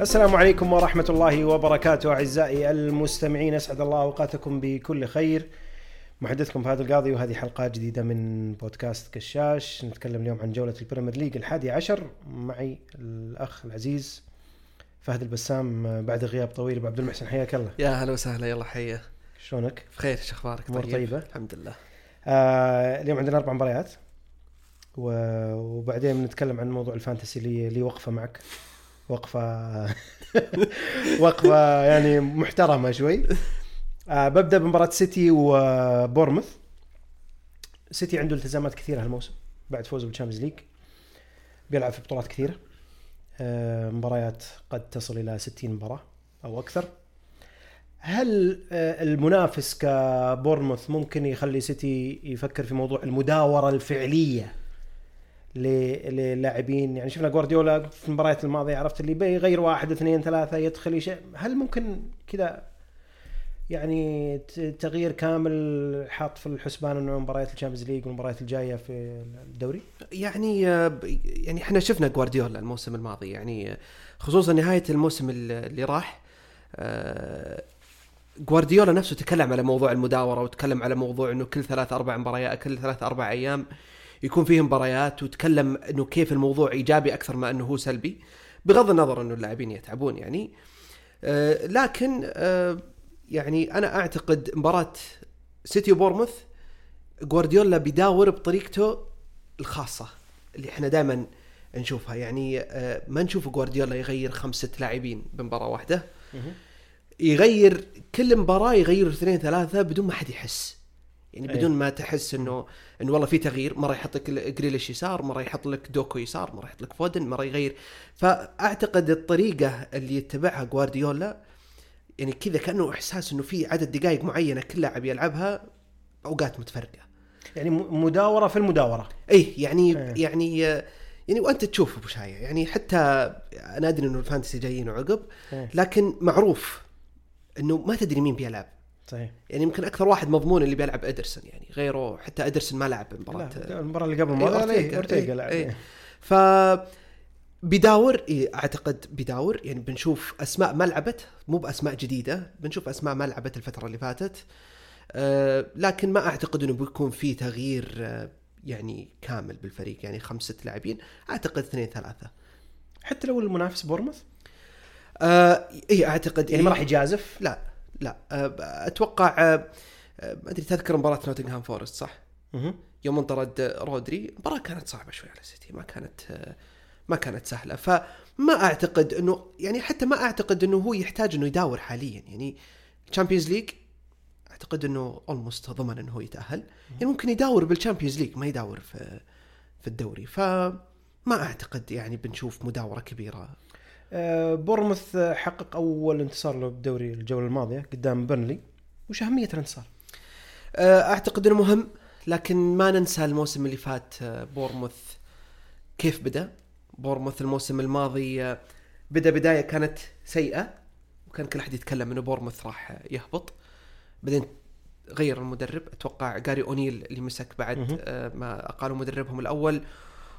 السلام عليكم ورحمة الله وبركاته أعزائي المستمعين أسعد الله أوقاتكم بكل خير. محدثكم فهد القاضي وهذه حلقة جديدة من بودكاست كشاش. نتكلم اليوم عن جولة البريمير ليج الحادي عشر. معي الأخ العزيز فهد البسام بعد غياب طويل. أبو عبد المحسن حياك الله. يا هلا وسهلا يلا حيه شلونك؟ بخير شو أخبارك؟ طيب. طيبة؟ الحمد لله. آه اليوم عندنا أربع مباريات وبعدين بنتكلم عن موضوع ال fantasy اللي لي وقفة معك. وقفة. وقفة يعني محترمة شوي. آه ببدأ بمباراة سيتي وبورنموث. سيتي عنده التزامات كثيرة هالموسم بعد فوزه بالشامبيونز ليج. بيلعب في بطولات كثيرة. آه مباريات قد تصل إلى 60 مباراة أو أكثر. هل آه، المنافس كبورنموث ممكن يخلي سيتي يفكر في موضوع المداورة الفعلية ل- للاعبين. يعني شفنا جوارديولا في المباريات الماضية عرفت اللي بيغير واحد اثنين ثلاثة يدخل يش... هل ممكن كذا يعني تغيير كامل حاط في الحسبان إنه مباريات الشامبيونز ليج والمباريات الجاية في الدوري؟ يعني آه، يعني إحنا شفنا جوارديولا الموسم الماضي. يعني آه، خصوصا نهاية الموسم ال- اللي راح آه، جوارديولا نفسه تكلم على موضوع المداورة وتكلم على موضوع إنه كل ثلاث أربع مباريات كل ثلاث أربع أيام يكون فيه مباريات وتكلم إنه كيف الموضوع إيجابي أكثر ما إنه هو سلبي بغض النظر إنه اللاعبين يتعبون يعني. آه، لكن آه، يعني أنا أعتقد مباراة سيتي وبورموث جوارديولا بيداور بطريقته الخاصة اللي إحنا دائما نشوفها. يعني آه، ما نشوف جوارديولا يغير خمسة لاعبين بمباراة واحدة. يغير كل مباراة يغير اثنين ثلاثة بدون ما حد يحس. يعني أي. بدون ما تحس انه إنه والله في تغيير مرة يحط لك جريليش يسار مرة يحط لك دوكو يسار مرة يحط لك فودن مرة يغير فأعتقد الطريقة اللي يتبعها جوارديولا يعني كذا كأنه إحساس إنه في عدد دقائق معينة كل لاعب يلعبها أوقات متفرقة يعني مداورة في المداورة اي يعني إيه. يعني يعني وأنت تشوف أبو شايع يعني حتى أنا أدري إنه ال fantasy جايين عقب إيه. لكن معروف إنه ما تدري مين بيلعب صحيح. يعني يمكن أكثر واحد مضمون اللي بيلعب إيدرسون يعني غيره حتى إيدرسون ما لعب مباراة. لا المباراة اللي قبل إيه، ما أورتيغا. اورتيغا إيه، لعب إيه. ف بيداور إيه أعتقد بيداور يعني بنشوف أسماء ما لعبت مو بأسماء جديدة بنشوف أسماء ما لعبت الفترة اللي فاتت. أه لكن ما أعتقد إنه بيكون في تغيير آه، يعني كامل بالفريق يعني خمسة لاعبين أعتقد اثنين ثلاثة. حتى لو المنافس بورنموث؟ أه اي أعتقد يعني إيه. ما راح يجازف؟ لا. لا أه أتوقع آه، ما أدري تذكر مباراة نوتنغهام فورست صح؟ مه. يوم انطرد رودري المباراة كانت صعبة شوي على سيتي ما كانت ما كانت سهلة. فما أعتقد إنه يعني حتى ما أعتقد إنه هو يحتاج إنه يداور حاليا. يعني الشامبيونز ليج أعتقد إنه almost ضمن إنه هو يتأهل. يعني ممكن يداور بالشامبيونز ليج ما يداور في في الدوري. فما أعتقد يعني بنشوف مداورة كبيرة آه، بورنموث آه، حقق أول انتصار له بالدوري الجولة الماضية قدام بيرنلي. وش أهمية الانتصار؟ أه، أعتقد إنه مهم لكن ما ننسى الموسم اللي فات أه، بورنموث كيف بدأ. بورنموث الموسم الماضي بدأ بداية كانت سيئة وكان كل أحد يتكلم إنه بورنموث راح يهبط. بعدين غير المدرب أتوقع جاري أونيل اللي مسك بعد ما اقالوا مدربهم الأول.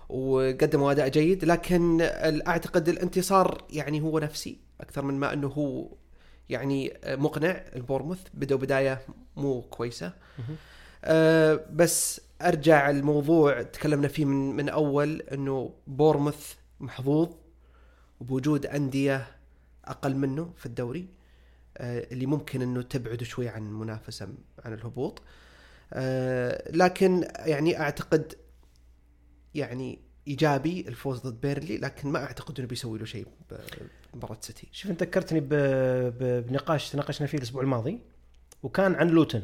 وقدموا أداء جيد لكن أعتقد الانتصار يعني هو نفسي أكثر من ما أنه هو يعني مقنع. البورنموث بدأوا بداية مو كويسة. أه بس أرجع الموضوع تكلمنا فيه من من أول أنه بورنموث محظوظ وبوجود أندية أقل منه في الدوري أه اللي ممكن أنه تبعده شوي عن المنافسه عن الهبوط. أه لكن يعني أعتقد يعني إيجابي الفوز ضد بيرلي لكن ما أعتقد إنه بيسوي له شيء بمباراة سيتي شوف أنت ذكرتني. بنقاش تناقشنا فيه الأسبوع الماضي وكان عن لوتن.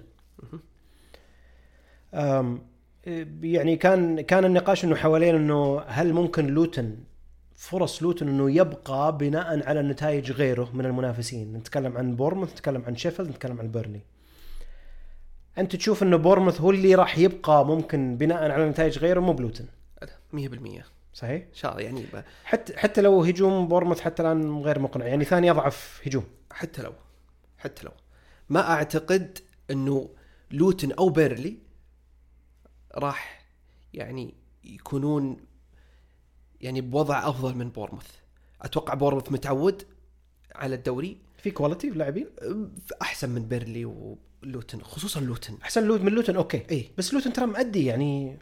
يعني كان كان النقاش إنه حوالين إنه هل ممكن لوتن فرص لوتن إنه يبقى بناء على نتائج غيره من المنافسين نتكلم عن بورنموث نتكلم عن شيفيلد نتكلم عن بيرنلي أنت تشوف إنه بورنموث هو اللي راح يبقى ممكن بناء على نتائج غيره مو بلوتن 100% صحيح؟ شاء يعني ب- حتى حتى لو هجوم بورنموث حتى الآن غير مقنع يعني ثاني أضعف هجوم. حتى لو حتى لو. ما أعتقد إنه لوتن أو بيرنلي راح يعني يكونون يعني بوضع أفضل من بورنموث. أتوقع بورنموث متعود على الدوري. في quality في لاعبين أحسن من بيرنلي ولوتن خصوصا لوتن. أحسن لوت من لوتن أوكي. اي بس لوتن ترى مؤدي يعني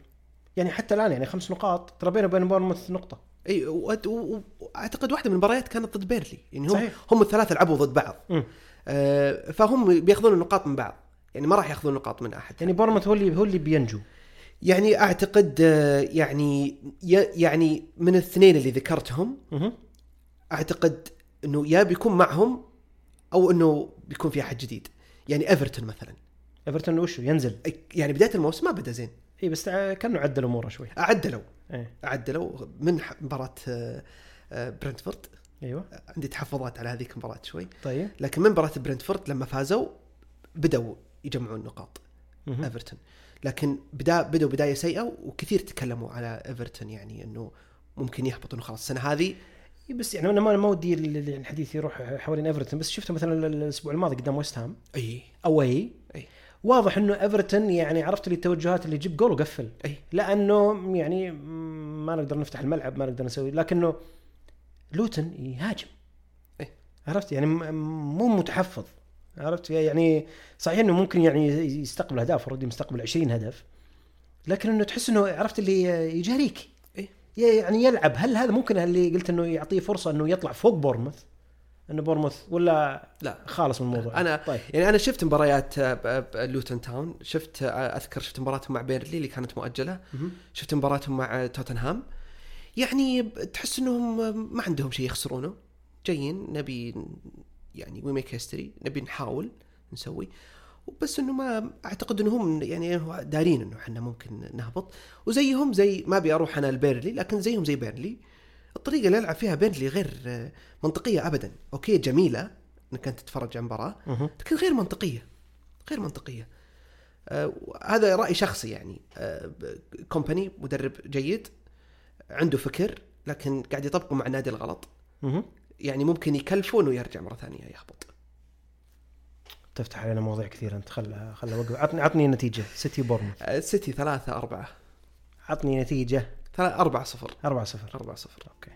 يعني حتى الآن يعني خمس نقاط ترى بينه وبين بورنموث نقطة. إي واعتقد واحدة من المباريات كانت ضد بيرنلي. يعني هم صحيح. هم الثلاثة لعبوا ضد بعض. مم. آه، فهم بياخذون النقاط من بعض. يعني ما راح ياخذون نقاط من أحد. يعني بورنموث هو اللي هو اللي بينجو. يعني أعتقد آه، يعني يعني من الاثنين اللي ذكرتهم. أعتقد إنه يا بيكون معهم أو إنه بيكون في أحد جديد. يعني إيفرتون مثلا. إيفرتون وشو؟ ينزل. يعني بداية الموسم ما بدأ زين. اي بس كانوا عدل أموره شوي. عدلوا إيه. عدلوا من مباراة آه، آه، برنتفورد. أيوه. عندي تحفظات على هذيك المباراة شوي. طيب. لكن من مباراة برنتفورد لما فازوا بدأوا يجمعون نقاط. إيفرتون. لكن بدا بدأوا بداية سيئة وكثير تكلموا على إيفرتون يعني إنه ممكن يهبط انه خلاص السنة هذه إي بس يعني أنا ما ما ودي ال- ال- الحديث يروح حوالين إيفرتون. بس شفته مثلا ال- الأسبوع الماضي قدام ويست هام. أي. away أي. واضح إنه إيفرتون يعني عرفت لي التوجهات اللي يجيب جول وقفل. أي. لأنه يعني ما نقدر نفتح الملعب ما نقدر نسوي لكنه لوتن يهاجم. إيه. عرفت؟ يعني مو متحفظ. عرفت؟ يعني صحيح إنه ممكن يعني يستقبل أهداف already مستقبل 20 هدف لكن إنه تحس إنه عرفت اللي يجاريك. إيه. يعني يلعب. هل هذا ممكن؟ اللي قلت إنه يعطيه فرصة إنه يطلع فوق بورنموث؟ إنه بورنموث ولا لا. خالص من الموضوع؟ أنا طيب. يعني أنا شفت مباريات آه، لوتون تاون شفت آه، أذكر شفت مباراتهم مع بيرنلي اللي كانت مؤجلة. مهم. شفت مباراتهم مع توتنهام. يعني تحس إنهم ما عندهم شيء يخسرونه. جايين نبي يعني we make history نبي نحاول نسوي. بس إنه ما أعتقد انهم يعني دارين إنه إحنا ممكن نهبط. وزيهم زي ما أبي أروح أنا لبيرنلي لكن زيهم زي بيرنلي. الطريقة اللي يلعب فيها بيرنلي غير منطقية ابدا. okay جميلة إنك انت تتفرج على مباراة مهم. لكن غير منطقية غير منطقية. آه هذا رأي شخصي يعني. آه كومباني مدرب جيد عنده فكر لكن قاعد يطبقه مع النادي الغلط. يعني ممكن يكلفه انه يرجع مرة ثانية يهبط. تفتح علينا مواضيع كثيرة أنت. خل خل اوقف عطني عطني نتيجة. سيتي آه سيتي ثلاثة أربعة. عطني نتيجة. ثلاثة أربعة صفر. 4 0 أربعة صفر. okay.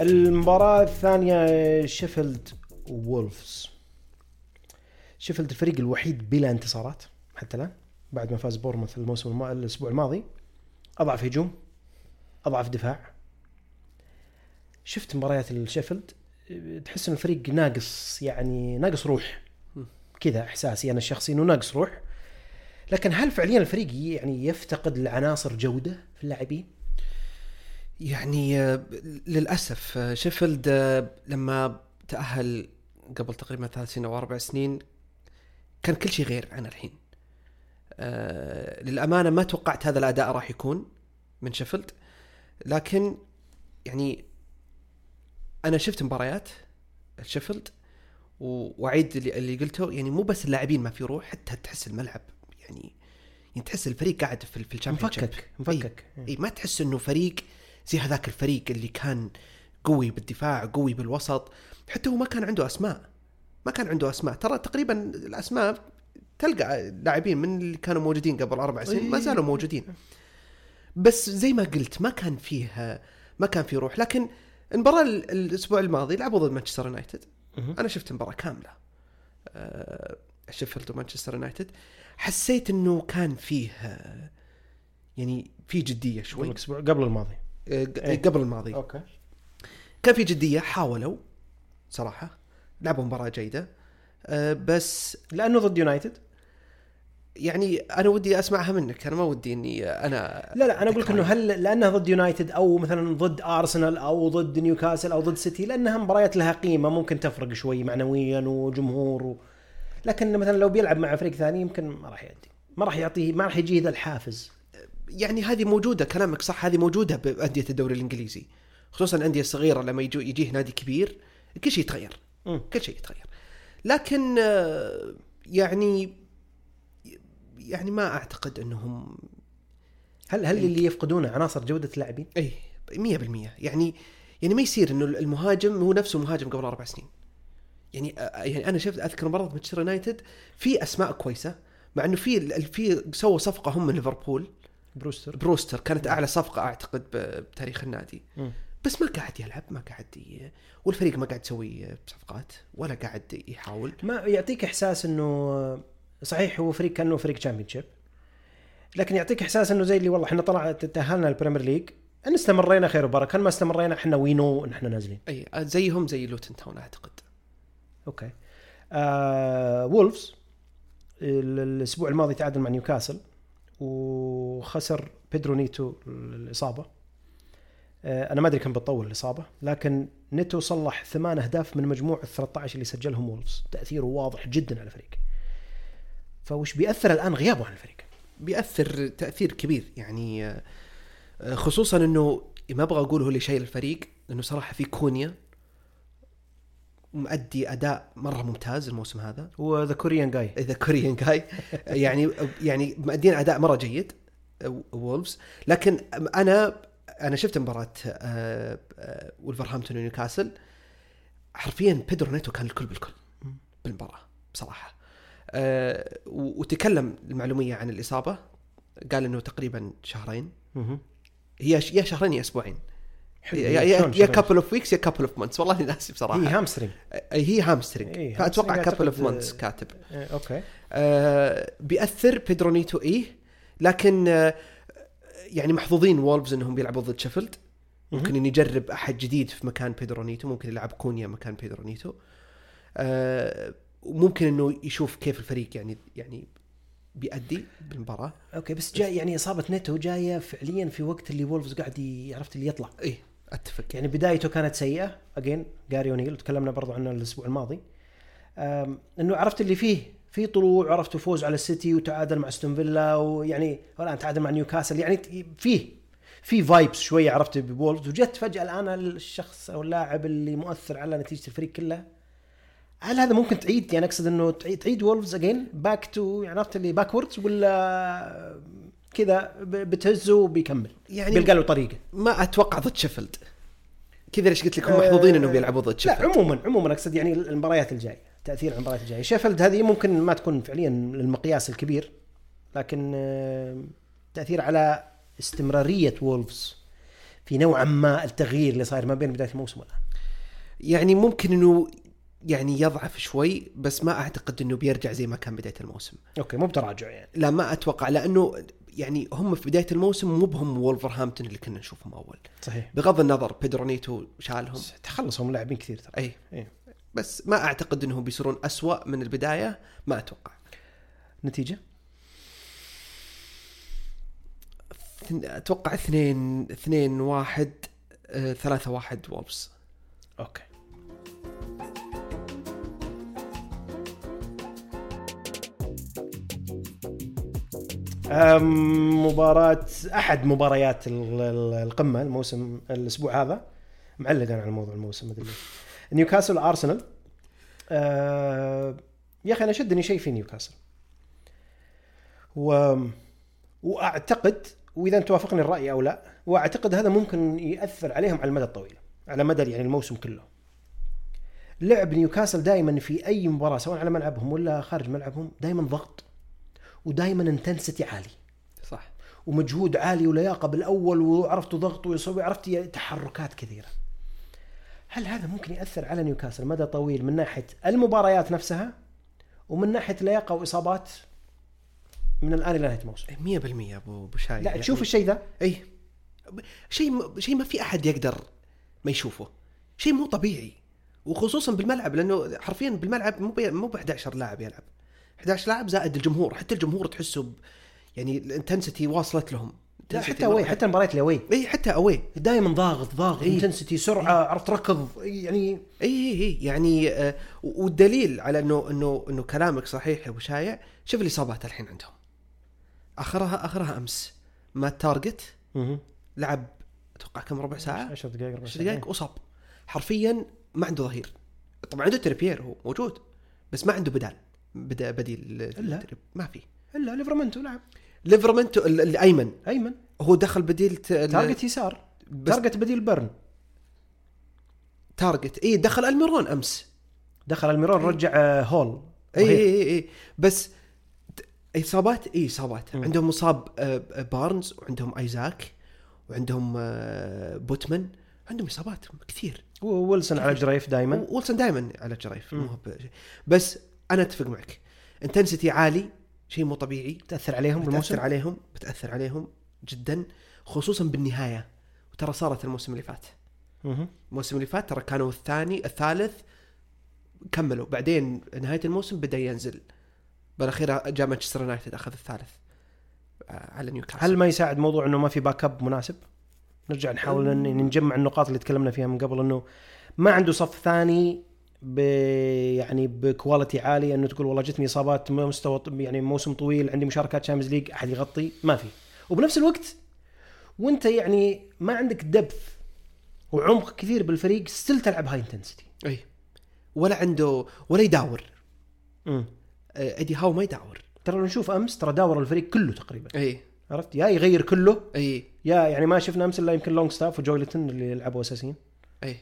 المباراة الثانية شيفيلد وولفز. شيفيلد الفريق الوحيد بلا انتصارات حتى الآن بعد ما فاز بورنموث الموسم الم... الأسبوع الماضي. أضعف هجوم أضعف دفاع. شفت مباريات الشيفيلد؟ تحس إن الفريق ناقص يعني ناقص روح. كذا إحساسي أنا الشخصي إنه ناقص روح. لكن هل فعليا الفريق يعني يفتقد لعناصر جودة في اللاعبين؟ يعني آه، للأسف آه، شيفيلد آه، لما تأهل قبل تقريبا ثلاث سنين أو أربع سنين كان كل شيء غير عن الحين. للأمانة ما توقعت هذا الأداء راح يكون من شيفيلد. لكن يعني أنا شفت مباريات شيفيلد و- وأعيد اللي, قلته يعني مو بس اللاعبين ما في روح حتى تحس الملعب يعني يعني تحس الفريق قاعد في في الشامبيونشيب. مفكك مفكك إي. ما تحس إنه فريق زي هذاك الفريق اللي كان قوي بالدفاع قوي بالوسط حتى هو ما كان عنده أسماء. ما كان عنده أسماء. ترى تقريبا الأسماء تلقى لاعبين من اللي كانوا موجودين قبل أربع سنين ما زالوا موجودين. بس زي ما قلت ما كان فيه ما كان فيه روح. لكن المباراة ال- الأسبوع الماضي لعبوا ضد مانشستر يونايتد. أنا شفت المباراه كاملة. آه، شيفيلد ومانشستر يونايتد. حسيت إنه كان فيه آه، يعني في جدية شوي. قبل الأسبوع قبل الماضي. آه، إيه. قبل الماضي. okay. كان في جدية حاولوا صراحة. لعبوا مباراة جيدة. بس لأنه ضد يونايتد. يعني أنا ودي أسمعها منك أنا ما ودي إني أنا لا لا أنا أقول لك إنه هل لأنها ضد يونايتد أو مثلا ضد ارسنال أو ضد نيوكاسل أو ضد سيتي لأنها مباريات لها قيمة ممكن تفرق شوي معنويا وجمهور و... لكن مثلا لو بيلعب مع فريق ثاني يمكن ما راح يأدي ما راح يعطيه ما راح يجيه ذا الحافز. يعني هذه موجودة كلامك صح هذه موجودة بأندية الدوري الإنجليزي خصوصا الأندية الصغيرة لما يجو يجيه نادي كبير كل شيء يتغير. كل شيء يتغير. لكن آه، يعني يعني ما أعتقد أنهم هل هل اللي يفقدونه عناصر جودة اللاعبين؟ إي. 100% يعني يعني ما يصير إنه المهاجم هو نفسه مهاجم قبل أربع سنين. يعني يعني أنا شفت أذكر مباراه مانشستر يونايتد في أسماء كويسة مع إنه في في سووا صفقة هم من ليفربول. بروستر. بروستر كانت أعلى صفقة أعتقد ب- بتاريخ النادي. مم. بس ما قاعد يلعب ما قاعد ي... والفريق ما قاعد يسوي صفقات ولا قاعد يحاول. ما يعطيك إحساس إنه صحيح هو فريق كأنه فريق تشامبيون شيب لكن يعطيك إحساس إنه زي اللي والله إحنا طلع تأهلنا البريمير ليج إن استمرينا خير وبركة. ما استمرينا إحنا we know ان إحنا نازلين. أي زيهم زي لوتن تاون أعتقد. okay. آه وولفز ال- الأسبوع الماضي تعادل مع نيوكاسل وخسر بيدرو نيتو الإصابة. آه أنا ما أدري كم بتطول الإصابة لكن نيتو صلح ثمان أهداف من مجموع ال 13 اللي سجلهم وولفز. تاثيره واضح جدا على الفريق. فوش بيأثر الآن غيابه عن الفريق. بيأثر تأثير كبير. يعني آه، آه، خصوصا إنه ما أبغى أقول هو اللي شايل الفريق لأنه صراحة في كونيا مؤدي أداء مرة ممتاز الموسم هذا. وذا the Korean guy اذا the Korean guy يعني يعني مؤدين أداء مرة جيد وولفز لكن أنا أنا شفت مباراة آه، آه، ولفرهامبتون ونيوكاسل حرفيا بيدرو نيتو كان الكل بالكل بالمباراة بصراحة. آه، وتكلم المعلومية عن الإصابة. قال إنه تقريبا شهرين. هي يا شهرين يا أسبوعين. يا يا؟ couple of weeks يا couple of months والله ناسي بصراحة. هي hamstring هي hamstring إيه، فأتوقع couple of months كاتب. آه، okay. آه بيأثر بيدرو نيتو إيه. لكن آه يعني محظوظين وولفز إنهم بيلعبوا ضد شيفيلد ممكن ان يجرب أحد جديد في مكان بيدرو نيتو ممكن يلعب كونيا مكان بيدرو نيتو آه وممكن إنه يشوف كيف الفريق يعني يعني بيأدي بالمباراة. okay بس جاي يعني إصابة نيتو جاية فعليا في وقت اللي وولفز قاعد عرفت اللي يطلع. إيه أتفق. يعني بدايته كانت سيئة. again جاري اونيل تكلمنا برضو عنه الأسبوع الماضي. إنه عرفت اللي فيه. في طلوع عرفت فوز على السيتي وتعادل مع استون فيلا ويعني والان تعادل مع نيوكاسل يعني فيه في vibes شوية عرفت بولفز وجت فجأة الآن الشخص أو اللاعب اللي مؤثر على نتيجة الفريق كله هل هذا ممكن تعيد؟ يعني أقصد إنه تعيد, تعيد وولفز again back to يعني عرفت اللي backwards ولا كذا بتهزه وبيكمل؟ يعني بيلقى له طريقة. ما أتوقع ضد شيفيلد كذا ليش قلت لك هم محظوظين إنهم بيلعبوا ضد لا شيفيلد عموما عموما أقصد يعني المباريات الجاية تأثير على المباريات الجاية. شيفيلد هذه ممكن ما تكون فعليا المقياس الكبير لكن تأثير على استمرارية وولفز في نوعا ما التغيير اللي صاير ما بين بداية الموسم والآن. يعني ممكن إنه يعني يضعف شوي بس ما أعتقد إنه بيرجع زي ما كان بداية الموسم. okay مو بتراجع يعني. لا ما أتوقع لأنه يعني هم في بداية الموسم مو بهم وولفرهامبتون اللي كنا نشوفهم أول. صحيح. بغض النظر بيدرو نيتو شالهم. تخلصوا من لاعبين كثير ترى. أي. إيه. بس ما أعتقد إنهم بيصيرون أسوأ من البداية ما أتوقع. نتيجة؟ أتوقع اثنين اثنين واحد آه، ثلاثة واحد وولفز okay. مباراة أحد مباريات ال- ال- القمة الموسم الأسبوع هذا. معلق أنا على موضوع الموسم مدري ليش. نيوكاسل أرسنال. أه، يا أخي أنا شدني شيء في نيوكاسل. و... وأعتقد وإذا أنت توافقني الرأي أو لا وأعتقد هذا ممكن يأثر عليهم على المدى الطويل على مدى يعني الموسم كله. لعب نيوكاسل دائما في أي مباراة سواء على ملعبهم ولا خارج ملعبهم دائما ضغط. ودائما intensity عالي. صح. ومجهود عالي ولياقه بالأول وعرفت ضغط ويسوي عرفت تحركات كثيرة. هل هذا ممكن يأثر على نيوكاسل؟ مدى طويل من ناحية المباريات نفسها ومن ناحية لياقة وإصابات؟ من الآن إلى نهاية الموسم. 100% ابو أبو شاي. لا تشوف الشيء ذا؟ اي شيء شيء ما في أحد يقدر ما يشوفه. شيء مو طبيعي. وخصوصا بالملعب لأنه حرفيا بالملعب مو مو ب 11 لاعب يلعب. 11 لاعب زائد الجمهور حتى الجمهور تحسه ب يعني ال intensity واصلت لهم. لا حتى away حتى المباريات ال away إي حتى away. دائما ضاغط ضاغط إيه. intensity سرعة عرفت ركض يعني إي إي إي. يعني آه والدليل على إنه إنه إنه كلامك صحيح يا أبو شايع شوف الإصابات الحين عندهم. آخرها آخرها أمس. ما تارجت. لعب أتوقع كم ربع ساعة؟ 10 دقائق ربع 10 ساعة. دقائق أصاب. حرفيا ما عنده ظهير. طبعا عنده تريبير هو موجود. بس ما عنده بدال. بدأ بديل؟ للتريب. ما في. إلا ليفرامنتو لعب ليفرامنتو ال- الأيمن. أيمن. هو دخل بديل تارجت يسار. تارجت بديل بيرن. تارجت. اي دخل الميرون أمس. دخل الميرون رجع آه، هول. اي. اي اي. بس إصابات؟ اي إصابات. عندهم مصاب آه، آه، بارنز وعندهم آيزاك وعندهم بوتمان. عندهم إصابات كثير. ويلسون على جريف دائما وولسون دائما على جريف بس أنا أتفق معك. intensity عالي شيء مو طبيعي. تاثر عليهم بتأثر بالموسم؟ عليهم بتأثر عليهم جدا خصوصا بالنهاية. وترى صارت الموسم اللي فات. الموسم اللي فات ترى كانوا الثاني الثالث كملوا. بعدين نهاية الموسم بدأ ينزل. بالأخير جاء مانشستر يونايتد أخذ الثالث آه، على نيوكاسل هل ما يساعد موضوع إنه ما في backup مناسب؟ نرجع نحاول نجمع النقاط اللي تكلمنا فيها من قبل إنه ما عنده صف ثاني ب يعني ب quality عالي إنه تقول والله جتني إصابات مستوى يعني موسم طويل عندي مشاركات شامبيونز ليج أحد يغطي؟ ما في. وبنفس الوقت وأنت يعني ما عندك depth وعمق كثير بالفريق still تلعب high intensity أي. ولا عنده ولا يداور. آه، ايدي هاو ما يداور. ترى لو نشوف أمس ترى داور الفريق كله تقريبا. أي. عرفت؟ يا يغير كله. أي. يا يعني ما شفنا أمس إلا يمكن لونجستاف وجولينتون اللي يلعبوا أساسيين. أي.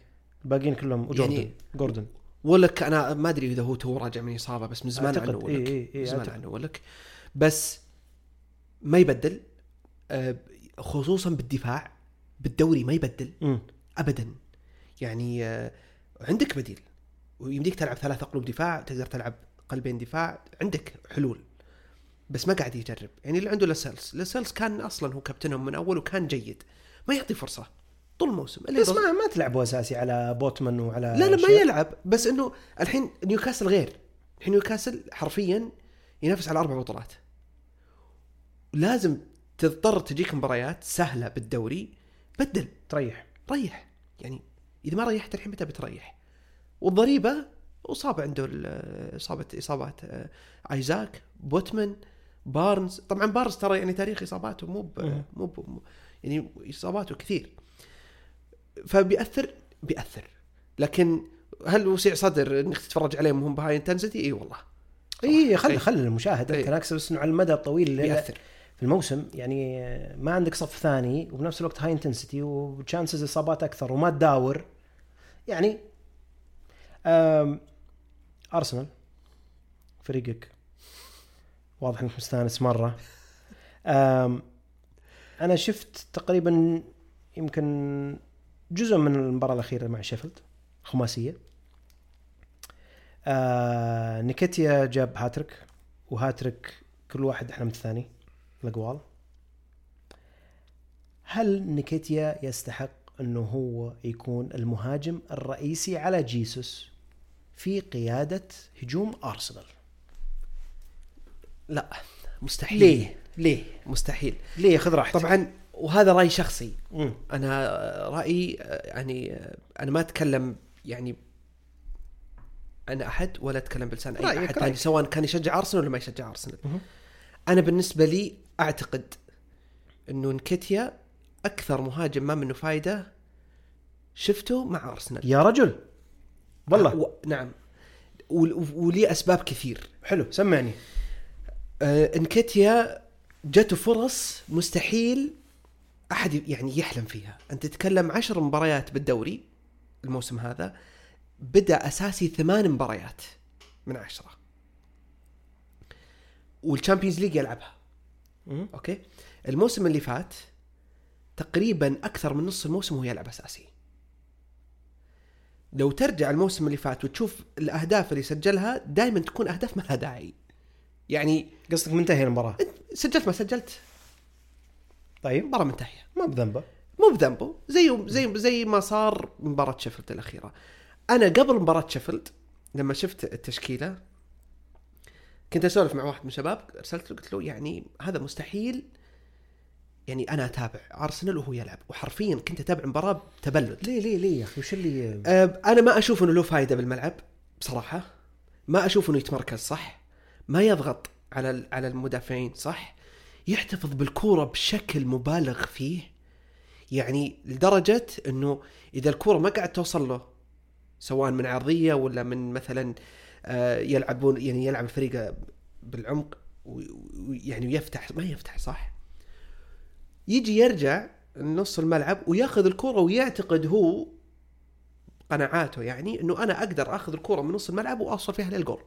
الباقيين كلهم وجوردن يعني- جوردن. ويلوك أنا ما أدري إذا هو توه راجع من إصابة بس من زمان. عنه ويلوك. إي إي إي من زمان. عنه ويلوك. بس ما يبدل آه، خصوصا بالدفاع بالدوري ما يبدل امم ابدا. يعني آه، عندك بديل. ويمديك تلعب ثلاث قلوب دفاع تقدر تلعب قلبين دفاع عندك حلول. بس ما قاعد يجرب. يعني اللي عنده لاسيلز لاسيلز كان أصلا هو كابتنهم من أول وكان جيد. ما يعطي فرصة. طول الموسم. اللي بس يضل- ما ما تلعبوا اساسي على بوتمان وعلى لا لا ما. يلعب. بس إنه الحين نيوكاسل غير. الحين نيوكاسل حرفيا ينافس على أربع بطولات. لازم تضطر تجيك مباريات سهلة بالدوري. بدل. تريح. ريح. يعني إذا ما ريحت الحين متى بتريح؟ والضريبة اصاب عنده اصابه إصابات آه، آيزاك بوتمان بارنز. طبعا بارنز ترى يعني تاريخ إصاباته مو مو- يعني إصاباته كثير. فبيأثر بيأثر. لكن هل وسع صدر إنك تتفرج عليهم وهم ب high intensity؟ إي والله. إي خل إي. خل المشاهد. انت. ناقص بس إنه على المدى الطويل بيأثر. في الموسم يعني ما عندك صف ثاني وبنفس الوقت high intensity و chances إصابات أكثر وما تداور. يعني ارسنال فريقك. واضح إنك مستانس مرة. أنا شفت تقريبا يمكن جزء من المباراة الأخيرة مع شيفيلد خماسية. آه نيكيتيا جاب هاتريك وهاتريك كل واحد أحلى من الثاني الأجوال. هل نيكيتيا يستحق إنه هو يكون المهاجم الرئيسي على جيسوس في قيادة هجوم أرسنال؟ لا مستحيل. ليه؟ ليه؟ مستحيل. ليه؟ خذ راحتك. طبعا وهذا رأي شخصي. مم. أنا رأيي يعني أنا ما أتكلم يعني عن أحد ولا أتكلم بلسان أي أحد ثاني رأيك. سواء كان يشجع أرسنال ولا ما يشجع أرسنال. أنا بالنسبة لي أعتقد إنه نكيتيا أكثر مهاجم ما منه فايدة شفته مع أرسنال. يا رجل. والله. و... نعم. ول- ولي أسباب كثير. حلو سمعني. آه إنكيتيا جاته فرص مستحيل أحد يعني يحلم فيها. أنت تتكلم عشر مباريات بالدوري الموسم هذا بدأ أساسي ثمان مباريات من عشرة. وال Champions League يلعبها. okay؟ الموسم اللي فات تقريبا أكثر من نص الموسم هو يلعب أساسي. لو ترجع الموسم اللي فات وتشوف الأهداف اللي سجلها دائما تكون أهداف ما لها داعي. يعني قصدك منتهي المباراة. سجلت ما سجلت. طيب مباراة منتهية. ما بذنبه. مو بذنبه. زي زي زي ما صار مباراة شيفيلد الأخيرة. أنا قبل مباراة شيفيلد لما شفت التشكيلة كنت أسولف مع واحد من الشباب أرسلت له قلت له يعني هذا مستحيل. يعني أنا أتابع. أرسنال وهو يلعب. وحرفيا كنت أتابع مباراه تبلد ليه ليه ليه يا أخي؟ وش اللي أه، أنا ما أشوف إنه له فائده بالملعب بصراحة. ما أشوف إنه يتمركز صح؟ ما يضغط على على المدافعين صح؟ يحتفظ بالكورة بشكل مبالغ فيه يعني لدرجة إنه إذا الكورة ما قاعد توصل له سواء من عرضية ولا من مثلا آه، يلعبون يعني يلعب الفريق بالعمق ويعني ويفتح ما يفتح صح؟ يجي يرجع نص الملعب وياخذ الكرة ويعتقد هو قناعاته يعني إنه أنا أقدر أخذ الكرة من نص الملعب وأوصل فيها للجول.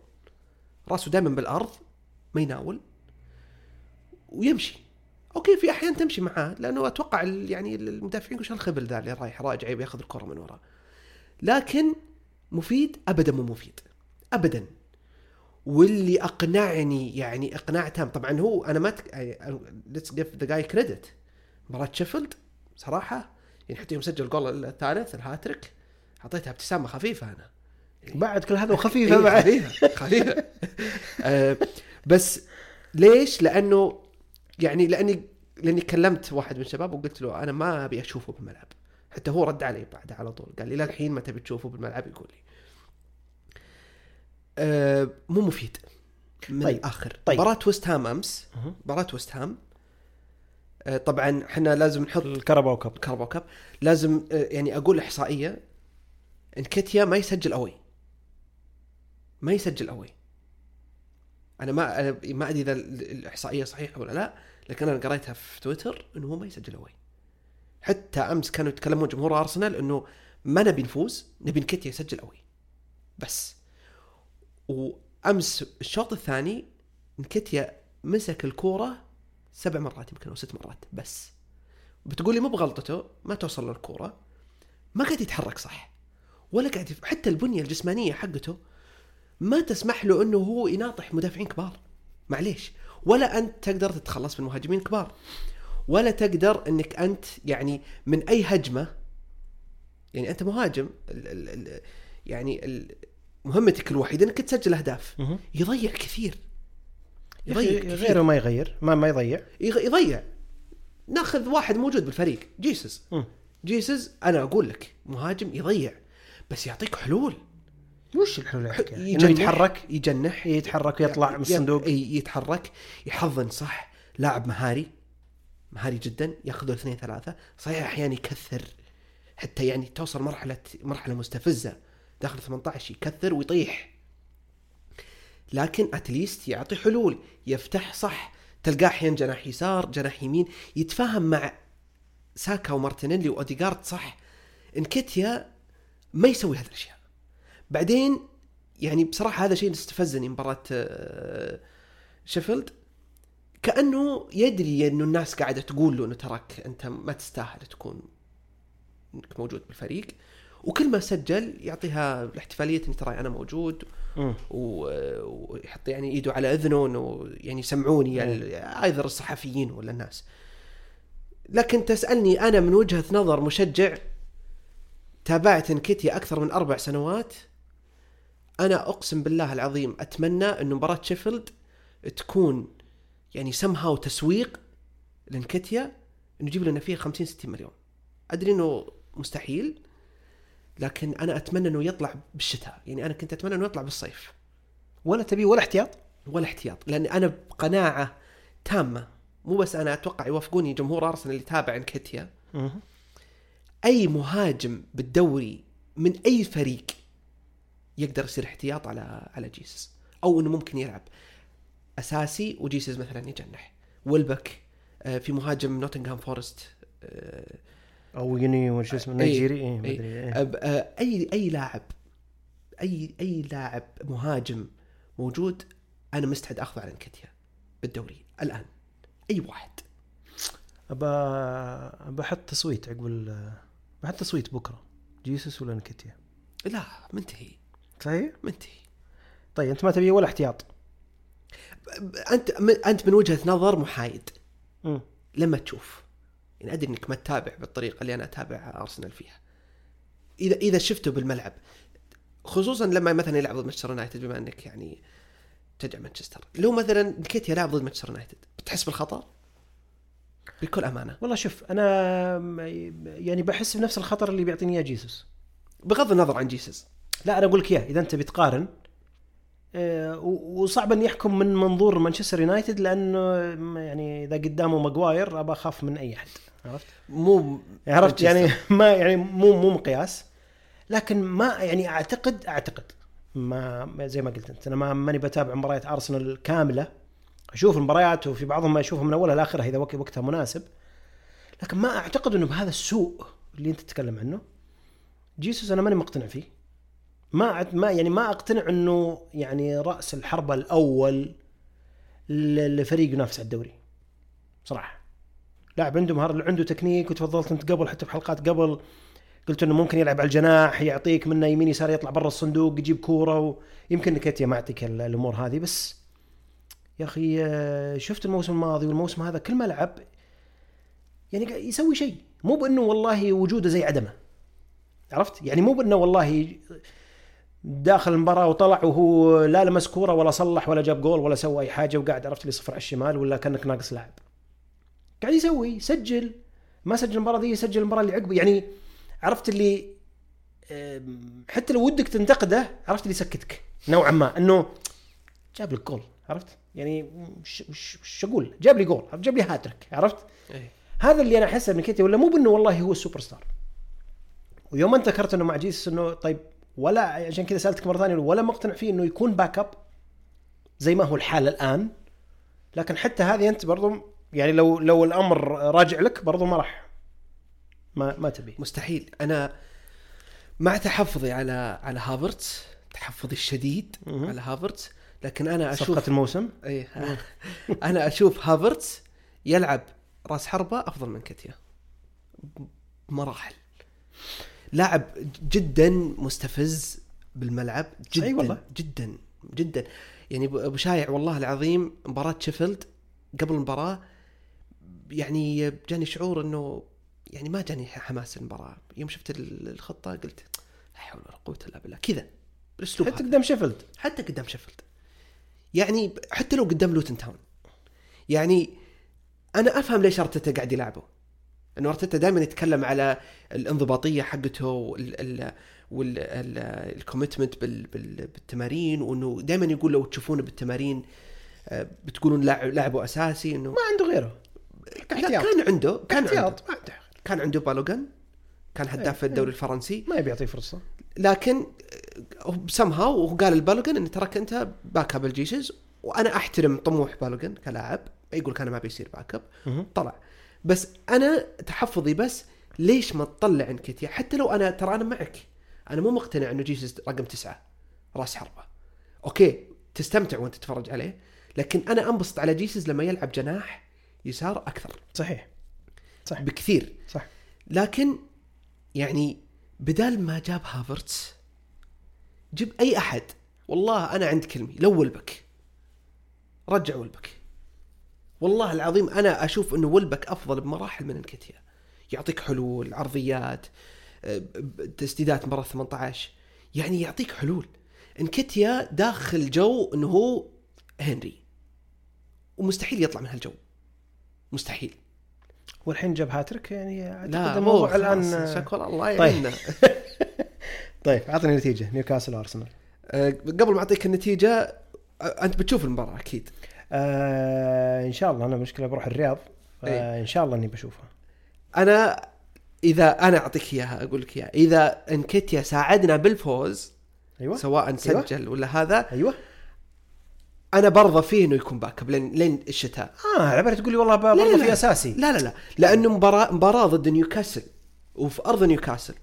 رأسه دائما بالأرض ما يناول. ويمشي. okay في أحيان تمشي معاه لأنه أتوقع يعني المدافعين وش الخبل ذا اللي رايح؟ راجع يبي ياخذ الكرة من وراه لكن مفيد؟ ابدا مو مفيد. ابدا. واللي أقنعني يعني اقناع تام طبعا هو أنا ما let's give the guy credit مباراة شيفيلد صراحة يعني حتى يوم سجل الجول الثالث الهاتريك أعطيتها ابتسامة خفيفة أنا. بعد كل هذا وخفيفة إيه، بعد. خفيفة خفيفة. آه، بس ليش؟ لأنه يعني لاني لأني كلمت واحد من الشباب وقلت له أنا ما أبي أشوفه بالملعب. حتى هو رد علي بعدها على طول. قال لي إلى الحين ما تبي تشوفه بالملعب يقول لي. آه، مو مفيد. من طيب، الآخر. طيب. مباراة ويست هام أمس. مباراة ويست هام. آه، طبعا إحنا لازم نحط ال Carabao Cup. Carabao Cup. لازم آه، يعني أقول إحصائية. إنكيتيا ما يسجل away. ما يسجل away. أنا ما أنا ما أدري إذا ال- الإحصائية صحيحة ولا لا لكن أنا قريتها في تويتر إنه هو ما يسجل اوي حتى أمس كانوا يتكلمون جمهور أرسنال إنه ما نبي نفوز نبي انكيتيا يسجل اوي بس. وأمس الشوط الثاني انكيتيا مسك الكورة سبع مرات يمكن أو ست مرات بس. بتقولي مو بغلطته ما توصل له الكوره ما قاعد يتحرك صح. ولا قاعد. حتى البنية الجسمانية حقته ما تسمح له إنه هو يناطح مدافعين كبار. معليش. ولا أنت تقدر تتخلص من مهاجمين كبار. ولا تقدر إنك أنت يعني من أي هجمة يعني أنت مهاجم ال ال ال يعني ال مهمتك الوحيدة إنك تسجل أهداف. يضيع كثير. يضيع كثير. غيره ما يغير. ما ما يضيع. يضيع. ناخذ واحد موجود بالفريق. جيسس. جيسس أنا أقول لك مهاجم يضيع. بس يعطيك حلول. وش الحلول؟ انه يجنح. يتحرك يجنح يتحرك ويطلع من الصندوق ي- يتحرك يحضن صح. لاعب مهاري. مهاري جدا ياخذ اثنين ثلاثة. صحيح أحيانا يكثر. حتى يعني توصل مرحلة مرحلة مستفزة. داخل 18 يكثر ويطيح. لكن اتليست يعطي حلول. يفتح صح. تلقاه أحيانا جناح يسار جناح يمين. يتفاهم مع ساكا ومارتينيلي واوديجارد صح. إنكيتيا ما يسوي هذه الأشياء. بعدين يعني بصراحة هذا شيء استفزني مباراة آه، شيفيلد. كأنه يدري إنه الناس قاعدة تقول له إنه تراك أنت ما تستاهل تكون إنك موجود بالفريق. وكل ما سجل يعطيها الاحتفالية اني ترى أنا موجود. و- ويحط يعني إيده على أذنه إنه يعني يسمعوني. يعني either الصحفيين ولا الناس. لكن تسألني أنا من وجهة نظر مشجع تابعت انكيتيا أكثر من أربع سنوات. أنا أقسم بالله العظيم أتمنى انه مباراة شيفيلد تكون يعني سمها تسويق لإنكيتيا إنه يجيب لنا فيها 50 60 مليون. أدري إنه مستحيل لكن أنا أتمنى إنه يطلع بالشتاء. يعني أنا كنت أتمنى إنه يطلع بالصيف. ولا تبي ولا احتياط؟ ولا احتياط لأن أنا بقناعة تامة. مو بس أنا أتوقع يوافقوني جمهور أرسنال اللي يتابع إنكيتيا. مهم. أي مهاجم بالدوري من أي فريق يقدر يصير احتياط على على جيسس. أو إنه ممكن يلعب. أساسي وجيسس مثلا يجنح. ويلبك آه، في مهاجم نوتنغهام فورست آه، أوونيي وش اسمه إيه. نيجيري ما إيه. إيه. أب- آه، أي أي لاعب أي أي لاعب مهاجم موجود أنا مستعد أخذه على انكتيا بالدوري الآن. أي واحد. ابى بحط تصويت عقب بحط تصويت بكرة. جيسوس ولا نكتيا لا منتهي. صحيح؟ منتهي. طيب أنت ما تبي ولا احتياط؟ أنت م- أنت من وجهة نظر محايد. مم. لما تشوف يعني أدري إنك ما تتابع بالطريقة اللي أنا أتابع أرسنال فيها. إذا إذا شفته بالملعب خصوصا لما مثلا يلعب ضد مانشستر يونايتد بما إنك يعني تشجع مانشستر. لو مثلا نكيتيا يلعب ضد مانشستر يونايتد بتحس بالخطر بكل أمانة. والله شوف أنا م- يعني بحس بنفس الخطر اللي بيعطيني إياه جيسوس. بغض النظر عن جيسس لا أنا أقول لك إياه إذا أنت بتقارن آه، وصعب أن يحكم من منظور مانشستر يونايتد لأنه يعني إذا قدامه ماجواير ابى أخاف من أي أحد عرفت؟ مو عرفت؟ يعني. ما يعني مو مو مقياس. لكن ما يعني أعتقد أعتقد ما زي ما قلت أنت أنا ما ماني بتابع مباريات أرسنال كاملة. أشوف المباريات وفي بعضهم ما اشوفها من أولها لآخرها إذا وقت- وقتها مناسب. لكن ما أعتقد إنه بهذا السوء اللي أنت تتكلم عنه. جيسوس أنا ماني مقتنع فيه. ما ما يعني ما أقتنع إنه يعني رأس الحربه الأول لفريق ينافس على الدوري. صراحة. لاعب عنده مهارة عنده تكنيك وتفضلت أنت قبل حتى بحلقات قبل. قلت إنه ممكن يلعب على الجناح يعطيك منه يمين يسار يطلع برا الصندوق يجيب كورة ويمكن نكتيا ما يعطيك ال- الأمور هذه بس يا أخي آه، شفت الموسم الماضي والموسم هذا كل ما لعب يعني يسوي شيء. مو بإنه والله وجوده زي عدمه. عرفت؟ يعني مو بإنه والله داخل المباراة وطلع وهو لا لمس كورة ولا صلح ولا جاب جول ولا سوى أي حاجة وقاعد عرفت لي صفر على الشمال ولا كأنك ناقص لاعب. قاعد يسوي سجل ما سجل المباراة دي يسجل المباراة اللي عقبه يعني عرفت اللي حتى لو ودك تنتقده عرفت اللي يسكتك نوعا ما إنه جاب لك جول عرفت؟ يعني وش أقول؟ جاب لي جول جاب لي هاتريك عرفت؟ إيه. هذا اللي أنا أحسه من نكيتيا ولا مو بإنه والله هو السوبر ستار ويوم انت ذكرت إنه مع جيسس إنه طيب ولا عشان كذا سألتك مرة ثانية ولا مقتنع فيه إنه يكون backup زي ما هو الحال الآن. لكن حتى هذه أنت برضو يعني لو لو الأمر راجع لك برضو ما راح ما ما تبي. مستحيل. أنا مع تحفظي على على هافرتس تحفظي الشديد مهم. على هافرتس لكن أنا صفقة أشوف الموسم. إيه. أنا أشوف هافرتس يلعب راس حربة أفضل من نكتيا بمراحل لاعب جدا مستفز بالملعب جدا أي والله. جدا جدا. يعني ابو شايع والله العظيم مباراة شيفيلد قبل المباراة يعني جاني شعور إنه يعني ما جاني حماس المباراه يوم شفت ال- الخطة قلت لا حول ولا قوة إلا بالله. كذا بالاسلوب حتى هذا. قدام شيفيلد. حتى قدام شيفيلد. يعني حتى لو قدام لوتن تاون يعني أنا أفهم ليش أرتيتا قاعد يلعبه. انه أرتيتا دائما يتكلم على الانضباطية حقته وال وال commitment بالتمارين وإنه دائما يقول لو تشوفونه بالتمارين آه، بتقولون لاعب لعبه أساسي إنه ما عنده غيره. احتياط. كان عنده كان عنده. احتياط ما عنده كان عنده بالوغن كان هداف إيه، الدوري الفرنسي. ما يبي يعطيه فرصة. لكن سمها وقال ال بالوغن إن تراك أنت backup ال جيسز وأنا أحترم طموح بالوغن كلاعب يقول كان ما بيصير backup. طلع. بس أنا تحفظي بس ليش ما تطلع نكتيا حتى لو أنا ترى أنا معك. أنا مو مقتنع إنه جيسز رقم تسعة. راس حربة. أوكي تستمتع وأنت تتفرج عليه لكن أنا أنبسط على جيسز لما يلعب جناح يسار أكثر. صحيح. صح بكثير. صح. لكن يعني بدال ما جاب هافرتس جيب أي أحد. والله أنا عند كلامي لو ولبك. رجع ولبك. والله العظيم أنا أشوف إنه ولبك أفضل بمراحل من نكتيا يعطيك حلول عرضيات ب- تسديدات مباراة 18 يعني يعطيك حلول. نكتيا داخل جو إنه هو هنري. ومستحيل يطلع من هالجو. مستحيل. والحين جاب هاتريك يعني لا أعتقد الموضوع الآن شكرا الله طيب. يعيننا. طيب اعطني نتيجة. نيوكاسل أرسنال. أه، قبل ما أعطيك النتيجة أه، أنت بتشوف المباراة أكيد. آه إن شاء الله أنا مشكلة بروح الرياض إيه. فان شاء الله إني بشوفها. أنا إذا أنا أعطيك إياها أقول لك إياها. إذا إنكيتيا ساعدنا بالفوز أيوه. سواء سجل ولا هذا أيوه. أنا برضى فيه إنه يكون backup لين لين الشتاء. آه عبرت تقول لي والله ب- لا، برضه لا. في أساسي. لا لا لا. لأنه مباراه مباراة ضد نيوكاسل وفي أرض نيوكاسل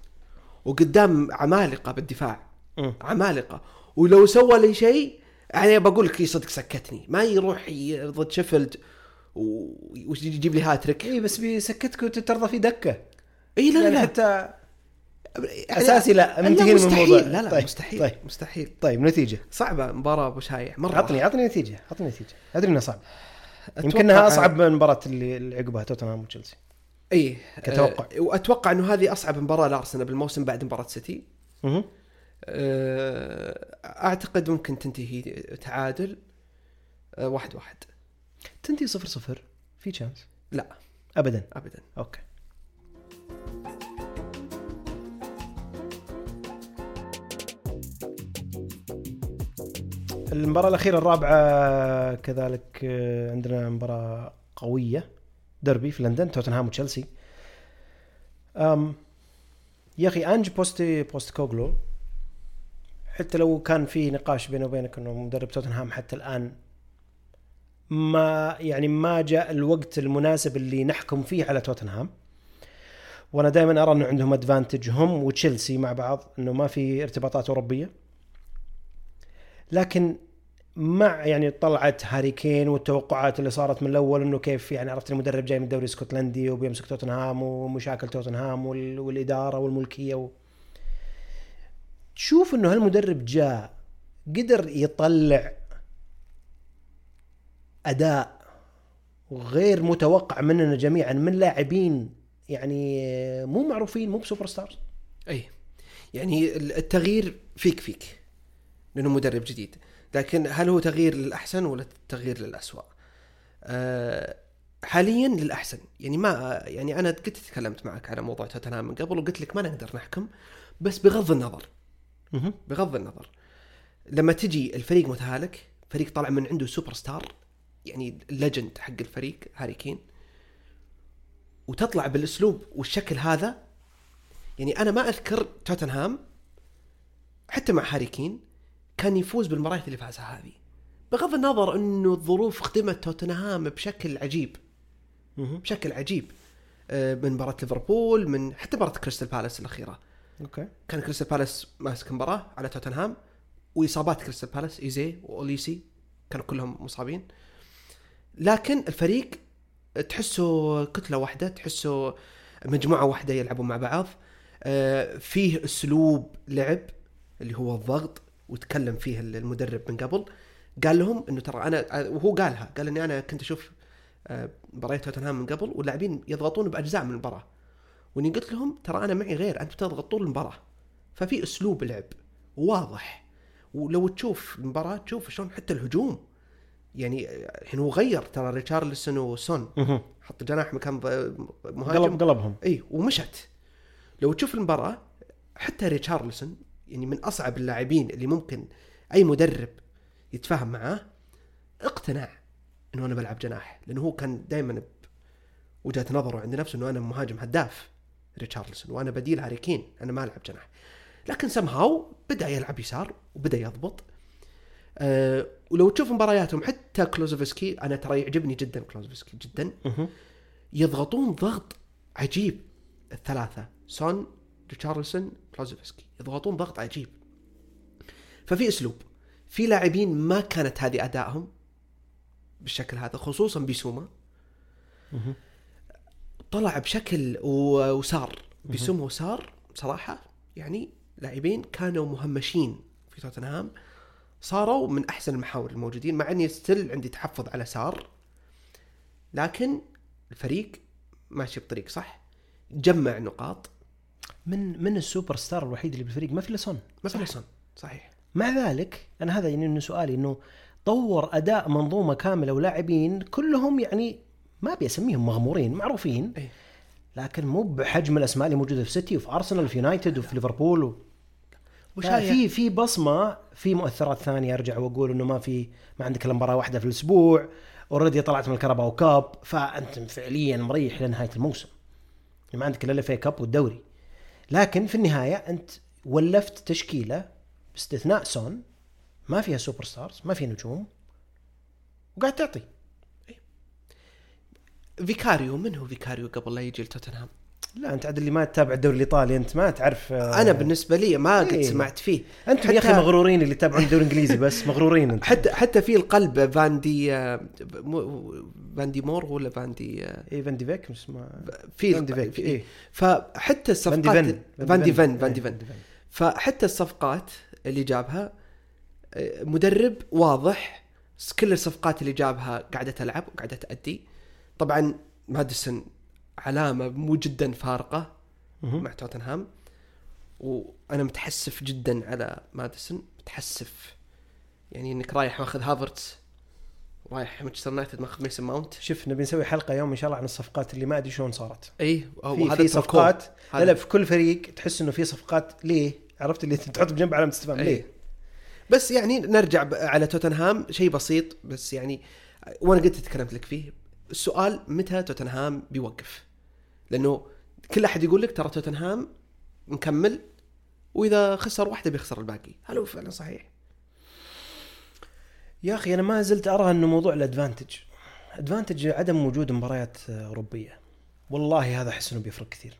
وقدام عمالقة بالدفاع. مم. عمالقة. ولو سوى لي شيء يعني بقول لك صدق سكتني. ما يروح ضد شيفيلد ويجيب لي هاتريك. إي بس بيسكتك وترضى في دكة. إي لا يعني لا. حتى يعني- أساسي لا، منتهين من الموضوع. لا لا طيب، مستحيل. طيب. مستحيل. طيب نتيجة. صعبة مباراة أبو شايع مرة. عطني عطني نتيجة عطني نتيجة. أدري انها صعبه يمكنها أصعب من المباراه اللي عقبها توتنهام وتشيلسي. إي كتوقع. أه وأتوقع إنه هذه أصعب مباراة لأرسنال بالموسم بعد مباراة سيتي. أعتقد ممكن تنتهي تعادل أه واحد واحد. تنتهي صفر صفر؟ في chance لا. ابدا؟ ابدا. أوكي. المباراة الأخيرة الرابعة كذلك آه، عندنا مباراة قوية. ديربي في لندن توتنهام وتشيلسي. أم يا أخي أنج بوستي بوستيكوغلو حتى لو كان في نقاش بينه وبينك إنه مدرب توتنهام حتى الآن ما يعني ما جاء الوقت المناسب اللي نحكم فيه على توتنهام. وأنا دائما أرى إنه عندهم advantage هم وتشيلسي مع بعض إنه ما في ارتباطات أوروبية. لكن مع يعني طلعت هاري كين والتوقعات اللي صارت من الأول إنه كيف يعني عرفت المدرب جاي من الدوري الإسكتلندي وبيمسك توتنهام ومشاكل توتنهام وال- والإدارة والملكية و... تشوف إنه هالمدرب جاء قدر يطلع أداء غير متوقع مننا جميعا من لاعبين يعني مو معروفين مو بسوبر ستارز. أي. يعني التغيير فيك فيك لأنه مدرب جديد. لكن هل هو تغيير للأحسن ولا تغيير للاسوء؟ أه حاليا للأحسن. يعني ما يعني أنا قد تكلمت معك على موضوع توتنهام من قبل وقلت لك ما نقدر نحكم بس بغض النظر بغض النظر. لما تجي الفريق متهالك فريق طلع من عنده سوبر ستار يعني ال legend حق الفريق هاري كين وتطلع بالأسلوب والشكل هذا يعني أنا ما أذكر توتنهام حتى مع هاري كين كان يفوز بالمباريات اللي فازها هذه. بغض النظر إنه الظروف خدمت توتنهام بشكل عجيب. بشكل عجيب. آه، من مباراة ليفربول من حتى مباراة كريستال بالاس الأخيرة. أوكي. كان كريستال بالاس ماسك مباراة على توتنهام وإصابات كريستال بالاس إيزي وأوليسي كانوا كلهم مصابين. لكن الفريق تحسه كتلة واحدة تحسه مجموعة واحدة يلعبوا مع بعض. آه، فيه أسلوب لعب اللي هو الضغط وتكلم فيه المدرب من قبل. قال لهم إنه ترى أنا وهو قالها قال إني أنا كنت أشوف آه، مباريات توتنهام من قبل واللاعبين يضغطون بأجزاء من المباراة. واني قلت لهم ترى أنا معي غير أنت بتضغط طول المباراه ففي أسلوب لعب واضح. ولو تشوف المباراة تشوف شلون حتى الهجوم. يعني الحين هو غير ترى ريتشارلسون وسون. حط جناح مكان مهاجم. قلب قلبهم. إي ومشت. لو تشوف المباراة حتى ريتشارلسون يعني من أصعب اللاعبين اللي ممكن أي مدرب يتفاهم معاه اقتنع إنه أنا بلعب جناح. لأنه هو كان دائما بوجهة نظره عند نفسه إنه أنا مهاجم هداف. ريتشارلسون وأنا بديل هاري كين أنا ما ألعب جناح. لكن سمهاو بدأ يلعب يسار وبدأ يضبط. أه ولو تشوف مبارياتهم حتى كلوزوفسكي أنا ترى يعجبني جدا كلوزوفسكي جدا. يضغطون ضغط عجيب. الثلاثة سون ريتشارلسون كلوزوفسكي. يضغطون ضغط عجيب. ففي أسلوب. في لاعبين ما كانت هذه أدائهم بالشكل هذا خصوصا بيسوما. طلع بشكل وسار بيسوما وسار بصراحة يعني لاعبين كانوا مهمشين في توتنهام. صاروا من أحسن المحاور الموجودين مع إني still عندي تحفظ على سار لكن الفريق ماشي بطريق صح. جمع نقاط. من من السوبر ستار الوحيد اللي بالفريق؟ ما في الا سون ما في الا سون صحيح. مع ذلك أنا هذا يعني إنه سؤالي إنه طور أداء منظومة كاملة ولاعبين كلهم يعني ما أبي أسميهم مغمورين معروفين. إيه. لكن مو بحجم الأسماء اللي موجودة في سيتي وفي ارسنال وفي يونايتد وفي ليفربول و... في في بصمة في مؤثرات ثانية أرجع وأقول إنه ما في ما عندك إلا مباراة واحدة في الأسبوع already طلعت من ال Carabao Cup فأنت فعليا مريح لنهاية الموسم. ما عندك إلا ال FA Cup والدوري. لكن في النهاية أنت ولفت تشكيلة باستثناء سون ما فيها superstars ما فيها نجوم. وقاعد تعطي. فيكاريو من هو فيكاريو قبل لا يجي لتوتنهام؟ لا أنت عاد اللي ما تتابع الدوري الإيطالي أنت ما تعرف آه، أنا بالنسبة لي ما قد إيه. سمعت فيه. أنتم يا أخي مغرورين اللي يتابعون الدوري الإنجليزي بس مغرورين انت حتى حتى في القلب فاندي آه، فاندي مور ولا فاندي آه، اي فان دي فيك مش اسمه في فان دي فيك في- اي فحتى الصفقات فن فان دي فن فان دي إيه، فن. فحتى الصفقات اللي جابها آه، مدرب واضح كل الصفقات اللي جابها قاعدة تلعب وقاعدة تأدي. طبعا ماديسون علامة مو جدا فارقة. مع توتنهام. وأنا متحسف جدا على ماديسون. متحسف يعني إنك رايح ماخذ هافرتس رايح مانشستر يونايتد ماخذ ميسون ماونت. شوف نبي نسوي حلقة يوم إن شاء الله عن الصفقات اللي ما أدري شلون صارت. إي في صفقات. لا لا في كل فريق تحس إنه في صفقات. ليه؟ عرفت اللي تحط بجنب علامة استفهام. ليه؟ بس يعني نرجع على توتنهام. شيء بسيط بس يعني وأنا قلت تكلمت لك فيه. السؤال متى توتنهام بيوقف؟ لأنه كل أحد يقول لك ترى توتنهام مكمل وإذا خسر واحدة بيخسر الباقي. هل هو فعلا صحيح؟ يا أخي أنا ما زلت أرى أنه موضوع الأدفانتج. أدفانتج عدم وجود مباريات أوروبية. والله هذا أحس إنه بيفرق كثير.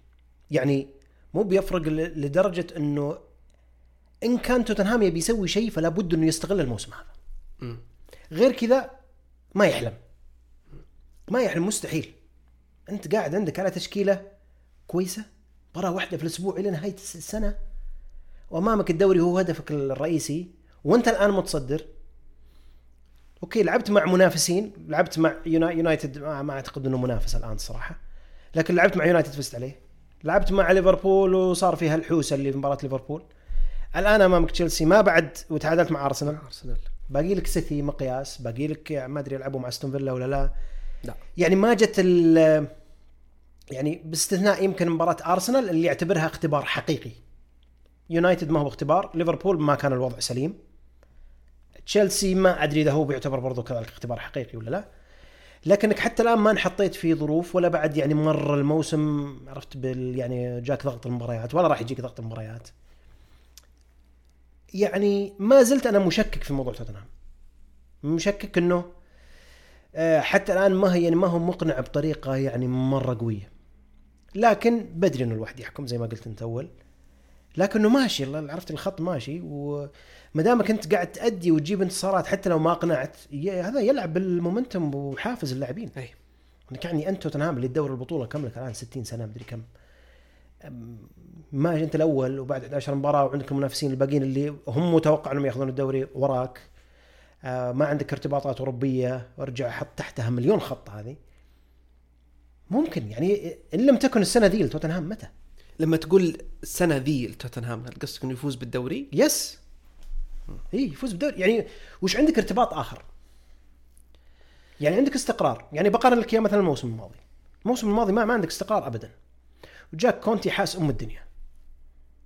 يعني مو بيفرق لدرجة إنه إن كان توتنهام يبي يسوي شيء فلا بد إنه يستغل الموسم هذا. غير كذا ما يحلم. ما يحلم مستحيل. أنت قاعد عندك على تشكيلة كويسة مباراه واحدة في الأسبوع إلى نهاية الس- السنة. وأمامك الدوري هو هدفك الرئيسي. وأنت الآن متصدر. أوكي لعبت مع منافسين لعبت مع يونا- يونايتد. ما, ما أعتقد إنه منافس الآن صراحة. لكن لعبت مع يونايتد فزت عليه. لعبت مع ليفربول وصار فيها الحوسة اللي في مباراة ليفربول. الآن أمامك تشيلسي. ما بعد وتعادلت مع أرسنال. أرسنال. باقي لك سيتي مقياس. باقي لك ما أدري يلعبوا مع أستون فيلا ولا لا. لا. يعني ما جت ال يعني باستثناء يمكن مباراة ارسنال اللي يعتبرها اختبار حقيقي. يونايتد ما هو اختبار ليفربول ما كان الوضع سليم. تشيلسي ما أدري إذا هو بيعتبر برضو كذلك اختبار حقيقي ولا لا. لكنك حتى الآن ما انحطيت في ظروف ولا بعد يعني مر الموسم عرفت بال يعني جاك ضغط المباريات ولا راح يجيك ضغط المباريات. يعني ما زلت أنا مشكك في موضوع توتنهام مشكك إنه حتى الآن ما هي يعني ما هو مقنع بطريقة يعني مرة قوية. لكن بدري إنه الواحد يحكم زي ما قلت أنت أول. لكنه ماشي عرفت الخط ماشي وما دامك أنت قاعد تأدي وتجيب انتصارات حتى لو ما اقنعت هذا يلعب بالمومنتم وحافز اللاعبين. أي. إنك يعني أنت توتنهام اللي تدور البطولة كم لك الآن 60 سنة مدري كم. أم- ما أنت الأول وبعد 11 مباراة وعندك المنافسين الباقيين اللي هم متوقع إنهم يأخذون الدوري وراك. آه، ما عندك ارتباطات أوروبية وارجع حط تحتها مليون خط هذه. ممكن يعني إن لم تكن السنة ذي لتوتنهام متى؟ لما تقول السنة ذي لتوتنهام هل قصدك إنه يفوز بالدوري؟ يس. اي يفوز بالدوري. يعني وش عندك ارتباط آخر؟ يعني عندك استقرار. يعني بقارن لك إياه مثلا الموسم الماضي. الموسم الماضي ما, ما عندك استقرار ابدا. وجاك كونتي حاس أم الدنيا.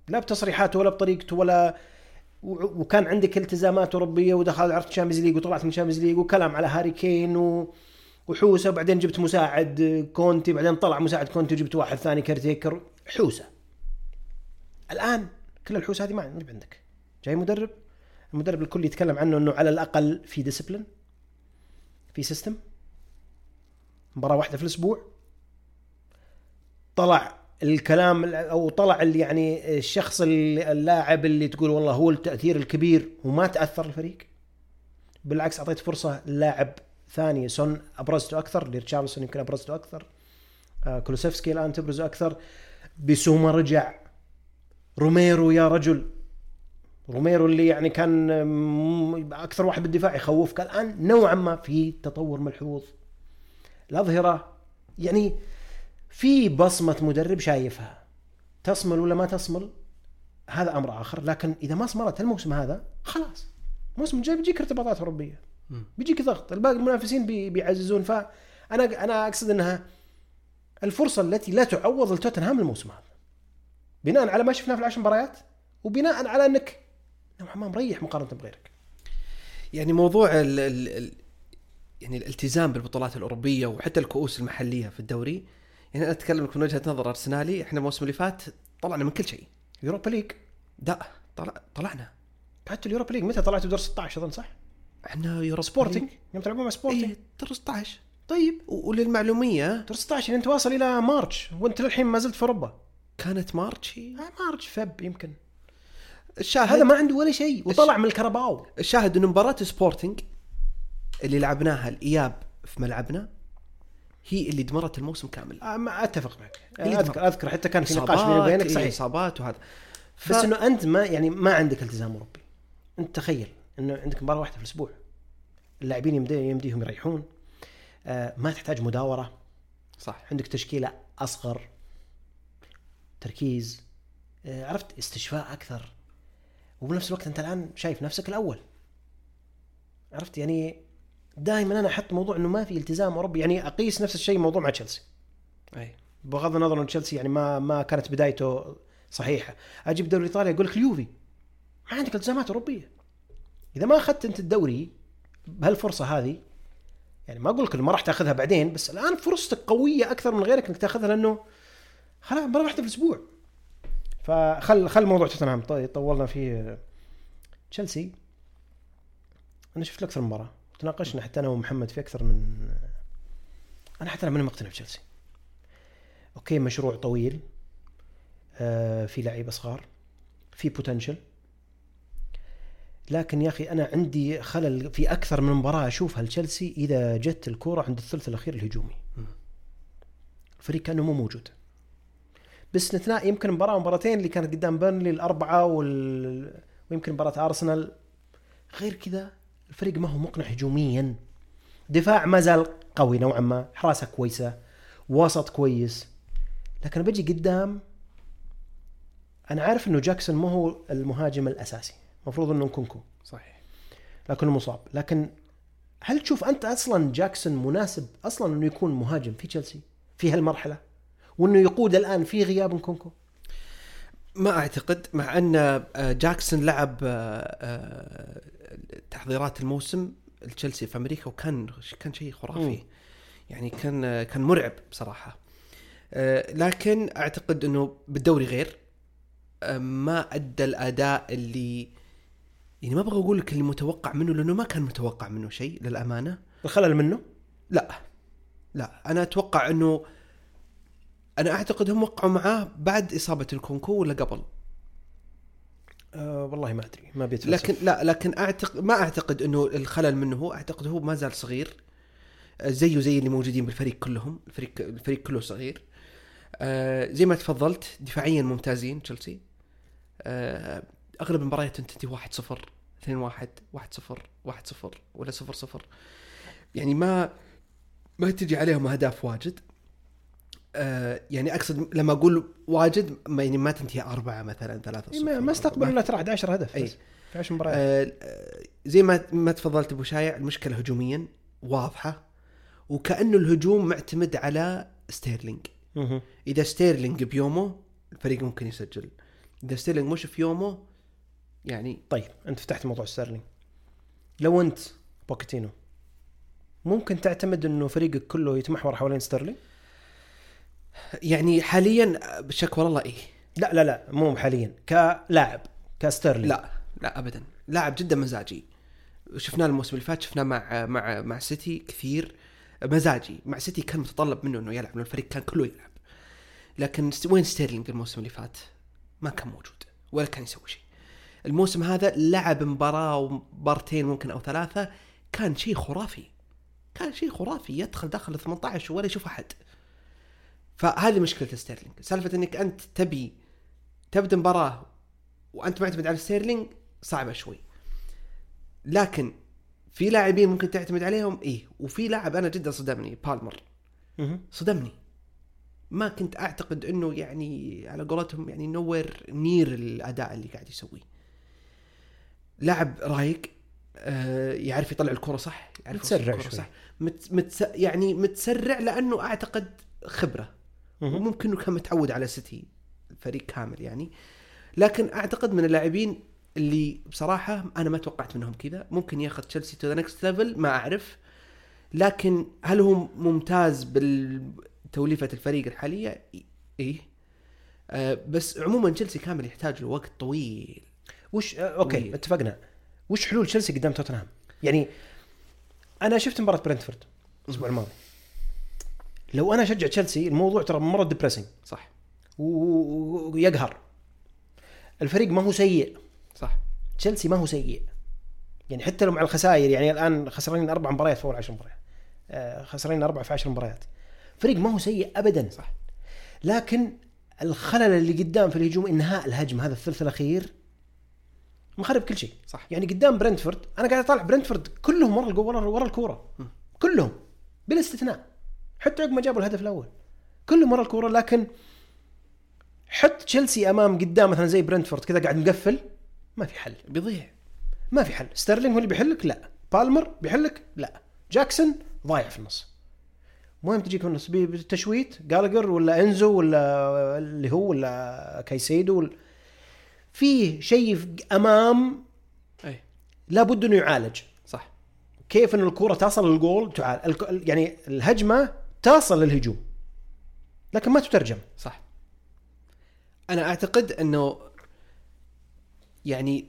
لا بتصريحاته ولا بطريقته ولا وكان عندك التزامات أوروبية ودخل عرفت Champions League وطلعت من Champions League وكلام على هاري كين و... وحوسة. وبعدين جبت مساعد كونتي بعدين طلع مساعد كونتي وجبت واحد ثاني caretaker. حوسة. الآن كل الحوسة هذه ما عندك. جاي مدرب. المدرب الكل يتكلم عنه إنه على الأقل في discipline في system مباراة واحدة في الأسبوع. طلع الكلام أو طلع اللي يعني الشخص اللي اللاعب اللي تقول والله هو التأثير الكبير وما تأثر الفريق. بالعكس أعطيت فرصة لاعب ثاني سون أبرزته أكثر لريتشارلسون يمكن أبرزته أكثر آه، كولوسيفسكي الآن تبرزه أكثر. بسوما رجع. روميرو يا رجل. روميرو اللي يعني كان أكثر واحد بالدفاع يخوفك الآن نوعا ما في تطور ملحوظ. الاظهره يعني في بصمة مدرب شايفها. تصمل ولا ما تصمل؟ هذا أمر آخر. لكن إذا ما صملت الموسم هذا خلاص. الموسم الجاي بيجيك ارتباطات أوروبية. بيجيك ضغط. الباقي المنافسين بي- بيعززون. فانا أنا أقصد إنها الفرصة التي لا تعوض لتوتنهام الموسم هذا. بناء على ما شفناه في العشر مباريات وبناء على أنك نوعا ما مريح مقارنة بغيرك. يعني موضوع ال ال يعني الالتزام بالبطولات الأوروبية وحتى الكؤوس المحلية في الدوري يعني أنا أتكلم لك من وجهة نظر أرسنالي إحنا الموسم اللي فات طلعنا من كل شيء. Europa League. لا طلع طلعنا. حتى اليوروبا ليج متى طلعتوا دور 16 أظن صح؟ إحنا يوروبا سبورتنج يوم تلعبون مع سبورتنج اي دور 16 طيب. وللمعلومية دور 16 يعني أنت واصل إلى March وأنت للحين ما زلت في أوروبا. كانت March آه March Feb يمكن. الشاهد هذا ما عنده ولا شيء وطلع من ال Carabao الشاهد انه مباراة سبورتنج اللي لعبناها الإياب في ملعبنا هي اللي دمرت الموسم كامل. آه ما أتفق معك. هي اذكر أذكر حتى كان في نقاش بيني وبينك صحيح. إصابات وهذا. ف... بس إنه أنت ما يعني ما عندك التزام أوروبي. أنت تخيل إنه عندك مباراة واحدة في الأسبوع. اللاعبين يمدي يمديهم يريحون. آه ما تحتاج مداورة. صح. عندك تشكيلة أصغر. تركيز. آه عرفت؟ استشفاء أكثر. وبنفس الوقت أنت الآن شايف نفسك الأول. عرفت؟ يعني دائما أنا أحط موضوع إنه ما في التزام اوروبي يعني أقيس نفس الشيء موضوع مع تشيلسي. أي. بغض النظر إن تشيلسي يعني ما ما كانت بدايته صحيحة. أجيب دوري إيطاليا يقول لك اليوفي. ما عندك التزامات أوروبية. إذا ما أخذت أنت الدوري بهالفرصة هذه يعني ما أقول لك ما راح تأخذها بعدين بس الآن فرصتك قوية أكثر من غيرك إنك تأخذها لأنه خلاص مباراه واحدة في الأسبوع. فخل خل موضوع توتنهام. طي- طولنا فيه. تشيلسي أنا شفت له أكثر من مباراة. تناقشنا حتى أنا ومحمد في أكثر من أنا حتى أنا ماني مقتنع بتشيلسي. okay مشروع طويل آه في لعيبة صغار في potential لكن يا أخي أنا عندي خلل في أكثر من مباراة أشوفها لتشيلسي إذا جت الكوره عند الثلث الأخير الهجومي. الفريق كأنه مو موجود. باستثناء يمكن مباراة مباراتين اللي كانت قدام بيرنلي الأربعة وال... ويمكن مباراة أرسنال. غير كذا الفريق ما هو مقنع هجوميا. دفاع ما زال قوي نوعا ما حراسة كويسة وسط كويس. لكن بجي قدام أنا عارف إنه جاكسون مو هو المهاجم الأساسي المفروض إنه نكونكو. صحيح. لكنه مصاب. لكن هل تشوف أنت أصلا جاكسون مناسب أصلا إنه يكون مهاجم في تشيلسي؟ في هالمرحلة؟ وإنه يقود الآن في غياب نكونكو؟ ما أعتقد مع أن آه، جاكسون لعب آه، آه، تحضيرات الموسم لتشيلسي في أمريكا وكان كان شيء خرافي. يعني كان كان مرعب بصراحة. لكن أعتقد إنه بالدوري غير. ما أدى الأداء اللي يعني ما أبغى أقول لك اللي متوقع منه لأنه ما كان متوقع منه شيء للأمانة. الخلل منه؟ لا. لا. أنا أتوقع إنه أنا أعتقد هم وقعوا معاه بعد إصابة الكونكو ولا قبل. أه والله ما أدري ما بيتفلسف لكن لا لكن اعتقد ما أعتقد إنه الخلل منه هو أعتقد هو ما زال صغير. آه، زيه زي اللي موجودين بالفريق كلهم الفريق الفريق كله صغير. آه زي ما تفضلت دفاعيا ممتازين تشيلسي. آه أغلب المباريات تنتهي 1 0 2 1 1 0 1 0 ولا 0 0 يعني ما ما تجي عليهم أهداف واجد. آه يعني أقصد لما أقول واجد ما يعني ما تنتهي أربعة مثلا ثلاثة إيه، ما, ما استقبلوا إلا ترى 11 هدف في 10 مباريات. آه زي ما ما تفضلت أبو شايع المشكلة هجوميا واضحة وكانه الهجوم معتمد على ستيرلينج. إذا ستيرلينج بيومه الفريق ممكن يسجل. إذا ستيرلينج مش في يومه يعني طيب أنت فتحت موضوع ستيرلينج. لو أنت بوكيتينو ممكن تعتمد إنه فريقك كله يتمحور حوالين ستيرلينج؟ يعني حاليا بشكوى الله إيه؟ لا لا لا مو حاليا كلاعب كستيرلينج لا لا ابدا. لاعب جدا مزاجي. شفناه الموسم اللي فات شفناه مع مع مع سيتي كثير مزاجي. مع سيتي كان متطلب منه إنه يلعب لأنه الفريق كان كله يلعب. لكن وين ستيرلينج الموسم اللي فات؟ ما كان موجود ولا كان يسوي شيء. الموسم هذا لعب مباراة ومبارتين ممكن أو ثلاثة كان شيء خرافي. كان شيء خرافي. يدخل داخل ال 18 ولا يشوف أحد. فهذه مشكلة ستيرلينج سالفة إنك أنت تبي تبدأ مباراة وأنت معتمد على ستيرلينج صعبة شوي. لكن في لاعبين ممكن تعتمد عليهم؟ إيه. وفي لاعب أنا جدا صدمني بالمر. صدمني. ما كنت أعتقد إنه يعني على قولتهم يعني nowhere near الأداء اللي قاعد يسويه. لاعب رايق آه يعرف يطلع الكرة صح يعرف متى يسرع الكرة. صح. مت متس يعني متسرع لأنه أعتقد خبرة. وممكن إنه كان متعود على سيتي الفريق كامل يعني. لكن أعتقد من اللاعبين اللي بصراحة أنا ما توقعت منهم كذا. ممكن ياخذ تشيلسي to the next level ما أعرف. لكن هل هو ممتاز بالتوليفة الفريق الحالية؟ إيه. آه بس عموما تشيلسي كامل يحتاج له وقت طويل. وش آه، okay طويل. اتفقنا. وش حلول تشيلسي قدام توتنهام؟ يعني أنا شفت مباراة برنتفورد الأسبوع الماضي. لو أنا أشجع تشيلسي الموضوع ترى مرة depressing صح. ويقهر. الفريق ما هو سيء. صح. تشيلسي ما هو سيء. يعني حتى لو مع الخسائر يعني الآن خسرانين أربع مباريات في اول عشر مباريات. آه، خسرانين أربع في عشر مباريات. فريق ما هو سيء ابدا. صح. لكن الخلل اللي قدام في الهجوم إنهاء الهجم هذا الثلث الأخير مخرب كل شيء. صح. يعني قدام برنتفورد أنا قاعد أطالع برنتفورد كلهم ورا ورا الكورة. كلهم. بلا استثناء. حتى عقب ما جابوا الهدف الأول. كلهم ورا الكورة لكن حط تشيلسي أمام قدام مثلا زي برنتفورد كذا قاعد مقفل ما في حل. بيضيع. ما في حل. ستيرلينج هو اللي بيحلك؟ لا. بالمر بيحلك؟ لا. جاكسون ضايع في النص. المهم تجيك في النص. بالتشويت جالجر ولا إنزو ولا اللي هو ولا كايسيدو ولا في شيء أمام إي. لابد إنه يعالج. صح. كيف إن الكره تصل للجول؟ تعال. يعني الهجمة تصل للهجوم. لكن ما تترجم. صح. أنا أعتقد إنه يعني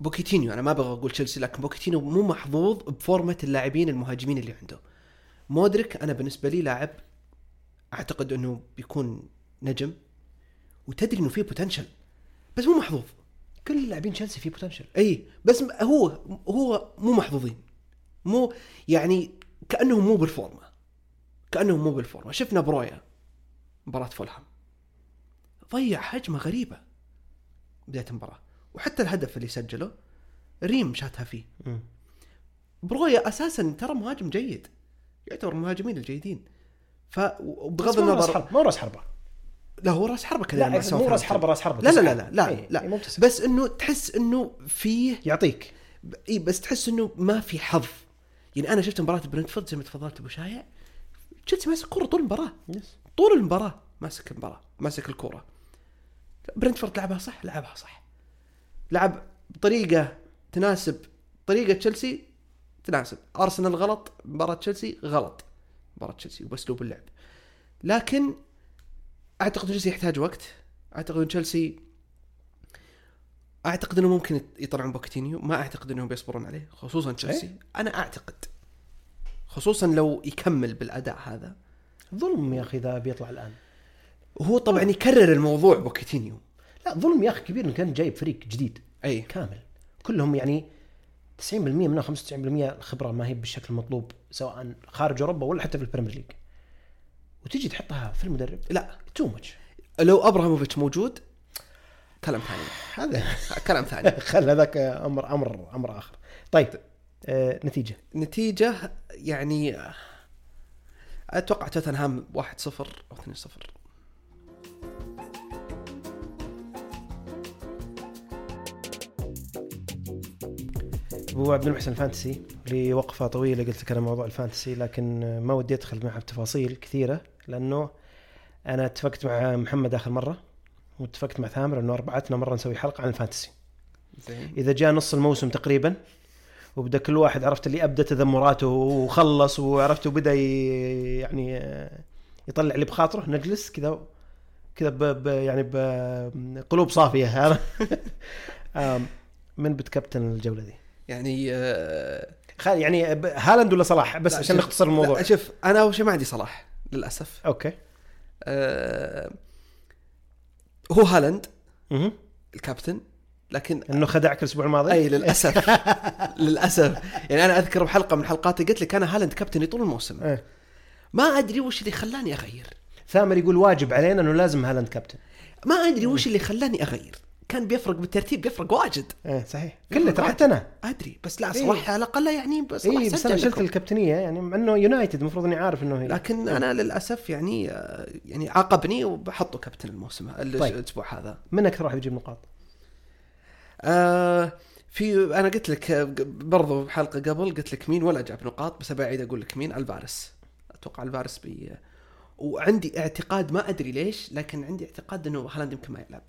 بوكيتينيو أنا ما أبغى أقول تشيلسي لكن بوكيتينيو مو محظوظ بفورمة اللاعبين المهاجمين اللي عنده. مودريك أنا بالنسبة لي لاعب أعتقد إنه بيكون نجم وتدري إنه فيه potential بس مو محظوظ. كل لاعبين تشيلسي في potential إي بس هو هو مو محظوظين. مو يعني كأنهم مو بالفورمة. كأنهم مو بالفورمة شفنا برويا مباراة فولهام ضيع هجمة غريبة بداية المباراة وحتى الهدف اللي سجله ريم شاتها فيه. برويا أساسا ترى مهاجم جيد يعتبر المهاجمين الجيدين ف بس وبغض مو راس النظر مو راس حربة لا هو راس حربة كذا لا مو. راس حربة راس حربة لا لا لا. لا لا, إيه، لا. تسعة. بس إنه تحس إنه فيه يعطيك اي بس تحس إنه ما في حظ يعني أنا شفت مباراة برنتفورد زي ما تفضلت أبو شايع تشيلسي ماسك كوره طول المباراة. yes طول المباراة ماسك المباراة ماسك الكوره برنتفورد لعبها صح؟ لعبها صح. لعب بطريقة تناسب طريقة تشيلسي؟ تناسب. أرسنال غلط مباراة تشيلسي غلط مباراة تشيلسي وبأسلوب اللعب. لكن أعتقد تشيلسي يحتاج وقت. أعتقد إن تشيلسي أعتقد إنه ممكن يطلعون بوكيتينيو. ما أعتقد إنهم بيصبرون عليه خصوصا تشيلسي. إيه؟ أنا أعتقد. خصوصا لو يكمل بالأداء هذا. ظلم يا أخي إذا بيطلع الآن. وهو طبعا يكرر الموضوع بوكيتينيو. لا ظلم يا أخي كبير إنه كان جايب فريق جديد. أي. كامل. كلهم يعني 90% منهم 95% الخبرة ما هي بالشكل المطلوب سواء خارج أوروبا ولا حتى في البريمير ليج. وتجي تحطها في المدرب؟ لا. too much لو ابراهيموفيتش موجود كلام ثاني. هذا كلام ثاني. خل هذاك أمر أمر أمر آخر. طيب. نتيجة. نتيجة يعني أتوقع توتنهام 1-0 أو 2-0 أبو عبد المحسن ال fantasy لي وقفة طويلة قلت لك أنا موضوع ال fantasy لكن ما ودي أدخل معها بتفاصيل كثيرة لأنه أنا اتفقت مع محمد آخر مرة واتفقت مع ثامر إنه أربعتنا مرة نسوي حلقة عن الفانتسي. زين. إذا جاء نص الموسم تقريبا وبدا كل واحد عرفت اللي أبدأ تذمراته وخلص وعرفت وبدا يعني يطلع اللي بخاطره. نجلس كذا كذا يعني بقلوب صافية. هذا من بتكابتن الجولة دي؟ يعني آه يعني هالاند ولا صلاح؟ بس عشان نختصر الموضوع. شوف أنا أول شيء ما عندي صلاح للأسف. okay. آه هو هالاند. الكابتن. لكن إنه خدعك الأسبوع الماضي؟ أي للأسف. للأسف. يعني أنا أذكر بحلقة من حلقاتي قلت لك أنا هالاند كابتني طول الموسم. إيه. ما أدري وش اللي خلاني أغير. ثامر يقول واجب علينا إنه لازم هالاند كابتن. ما أدري وش اللي خلاني أغير. كان بيفرق بالترتيب بيفرق واجد. إيه صحيح. كله ترى حتى أنا. أدري. بس لا إيه. صلاح على الأقل يعني بس اي بس أنا شلت الكابتنية يعني مع إنه يونايتد المفروض إني عارف إنه هي. لكن أنا للأسف يعني آه، يعني عاقبني وبحطه كابتن الموسم ال- طيب. الأسبوع هذا. من أكثر واحد يجيب نقاط؟ آه في أنا قلت لك آه، برضو بحلقة قبل قلت لك مين ولا جاب نقاط بس أبي أعيد أقول لك مين ألفاريز أتوقع ألفاريز بي وعندي اعتقاد ما أدري ليش لكن عندي اعتقاد إنه هالاند يمكن ما يلعب.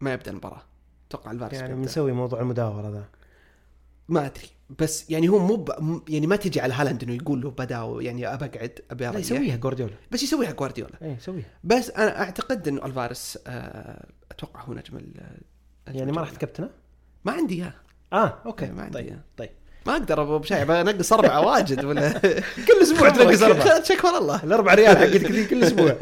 ما يبدأ المباراة. أتوقع ألفاريز يعني. بنسوي موضوع المداوره ذا. ما أدري. بس يعني هو مو ب... يعني ما تجي على هالاند إنه يقول له بدا يعني أبى أقعد ابي اريح يسويها جوارديولا. بس يسويها جوارديولا. اي يسويها. بس أنا أعتقد إنه ألفاريز آه أتوقع هو نجم يعني ما راح. تكابتنه؟ ما عندي إياه. آه okay. ما عندي طيب. طيب. ما أقدر أبو بشاي بنقص أربعة واجد ولا؟ كل أسبوع تنقص أربعة. شكرا الله الأربع ريال حقتك ذي كل أسبوع.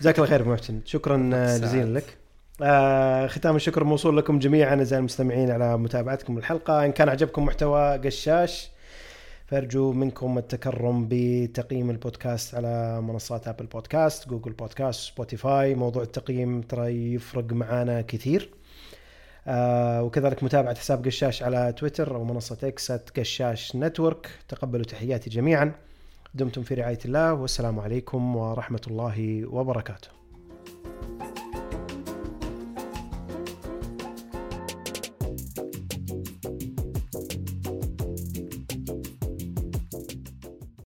جزاك الله خير محسن. شكرا آه،. جزيلا لك. آه ختام الشكر موصول لكم جميعا. اعزائي المستمعين على متابعتكم الحلقة إن كان عجبكم محتوى قشاش فارجو منكم التكرم بتقييم البودكاست على منصات ابل بودكاست جوجل بودكاست سبوتيفاي موضوع التقييم ترى يفرق معانا كثير. آه، وكذلك متابعة حساب قشاش على تويتر أو منصة إكس قشاش network. تقبلوا تحياتي جميعا. دمتم في رعاية الله والسلام عليكم ورحمة الله وبركاته.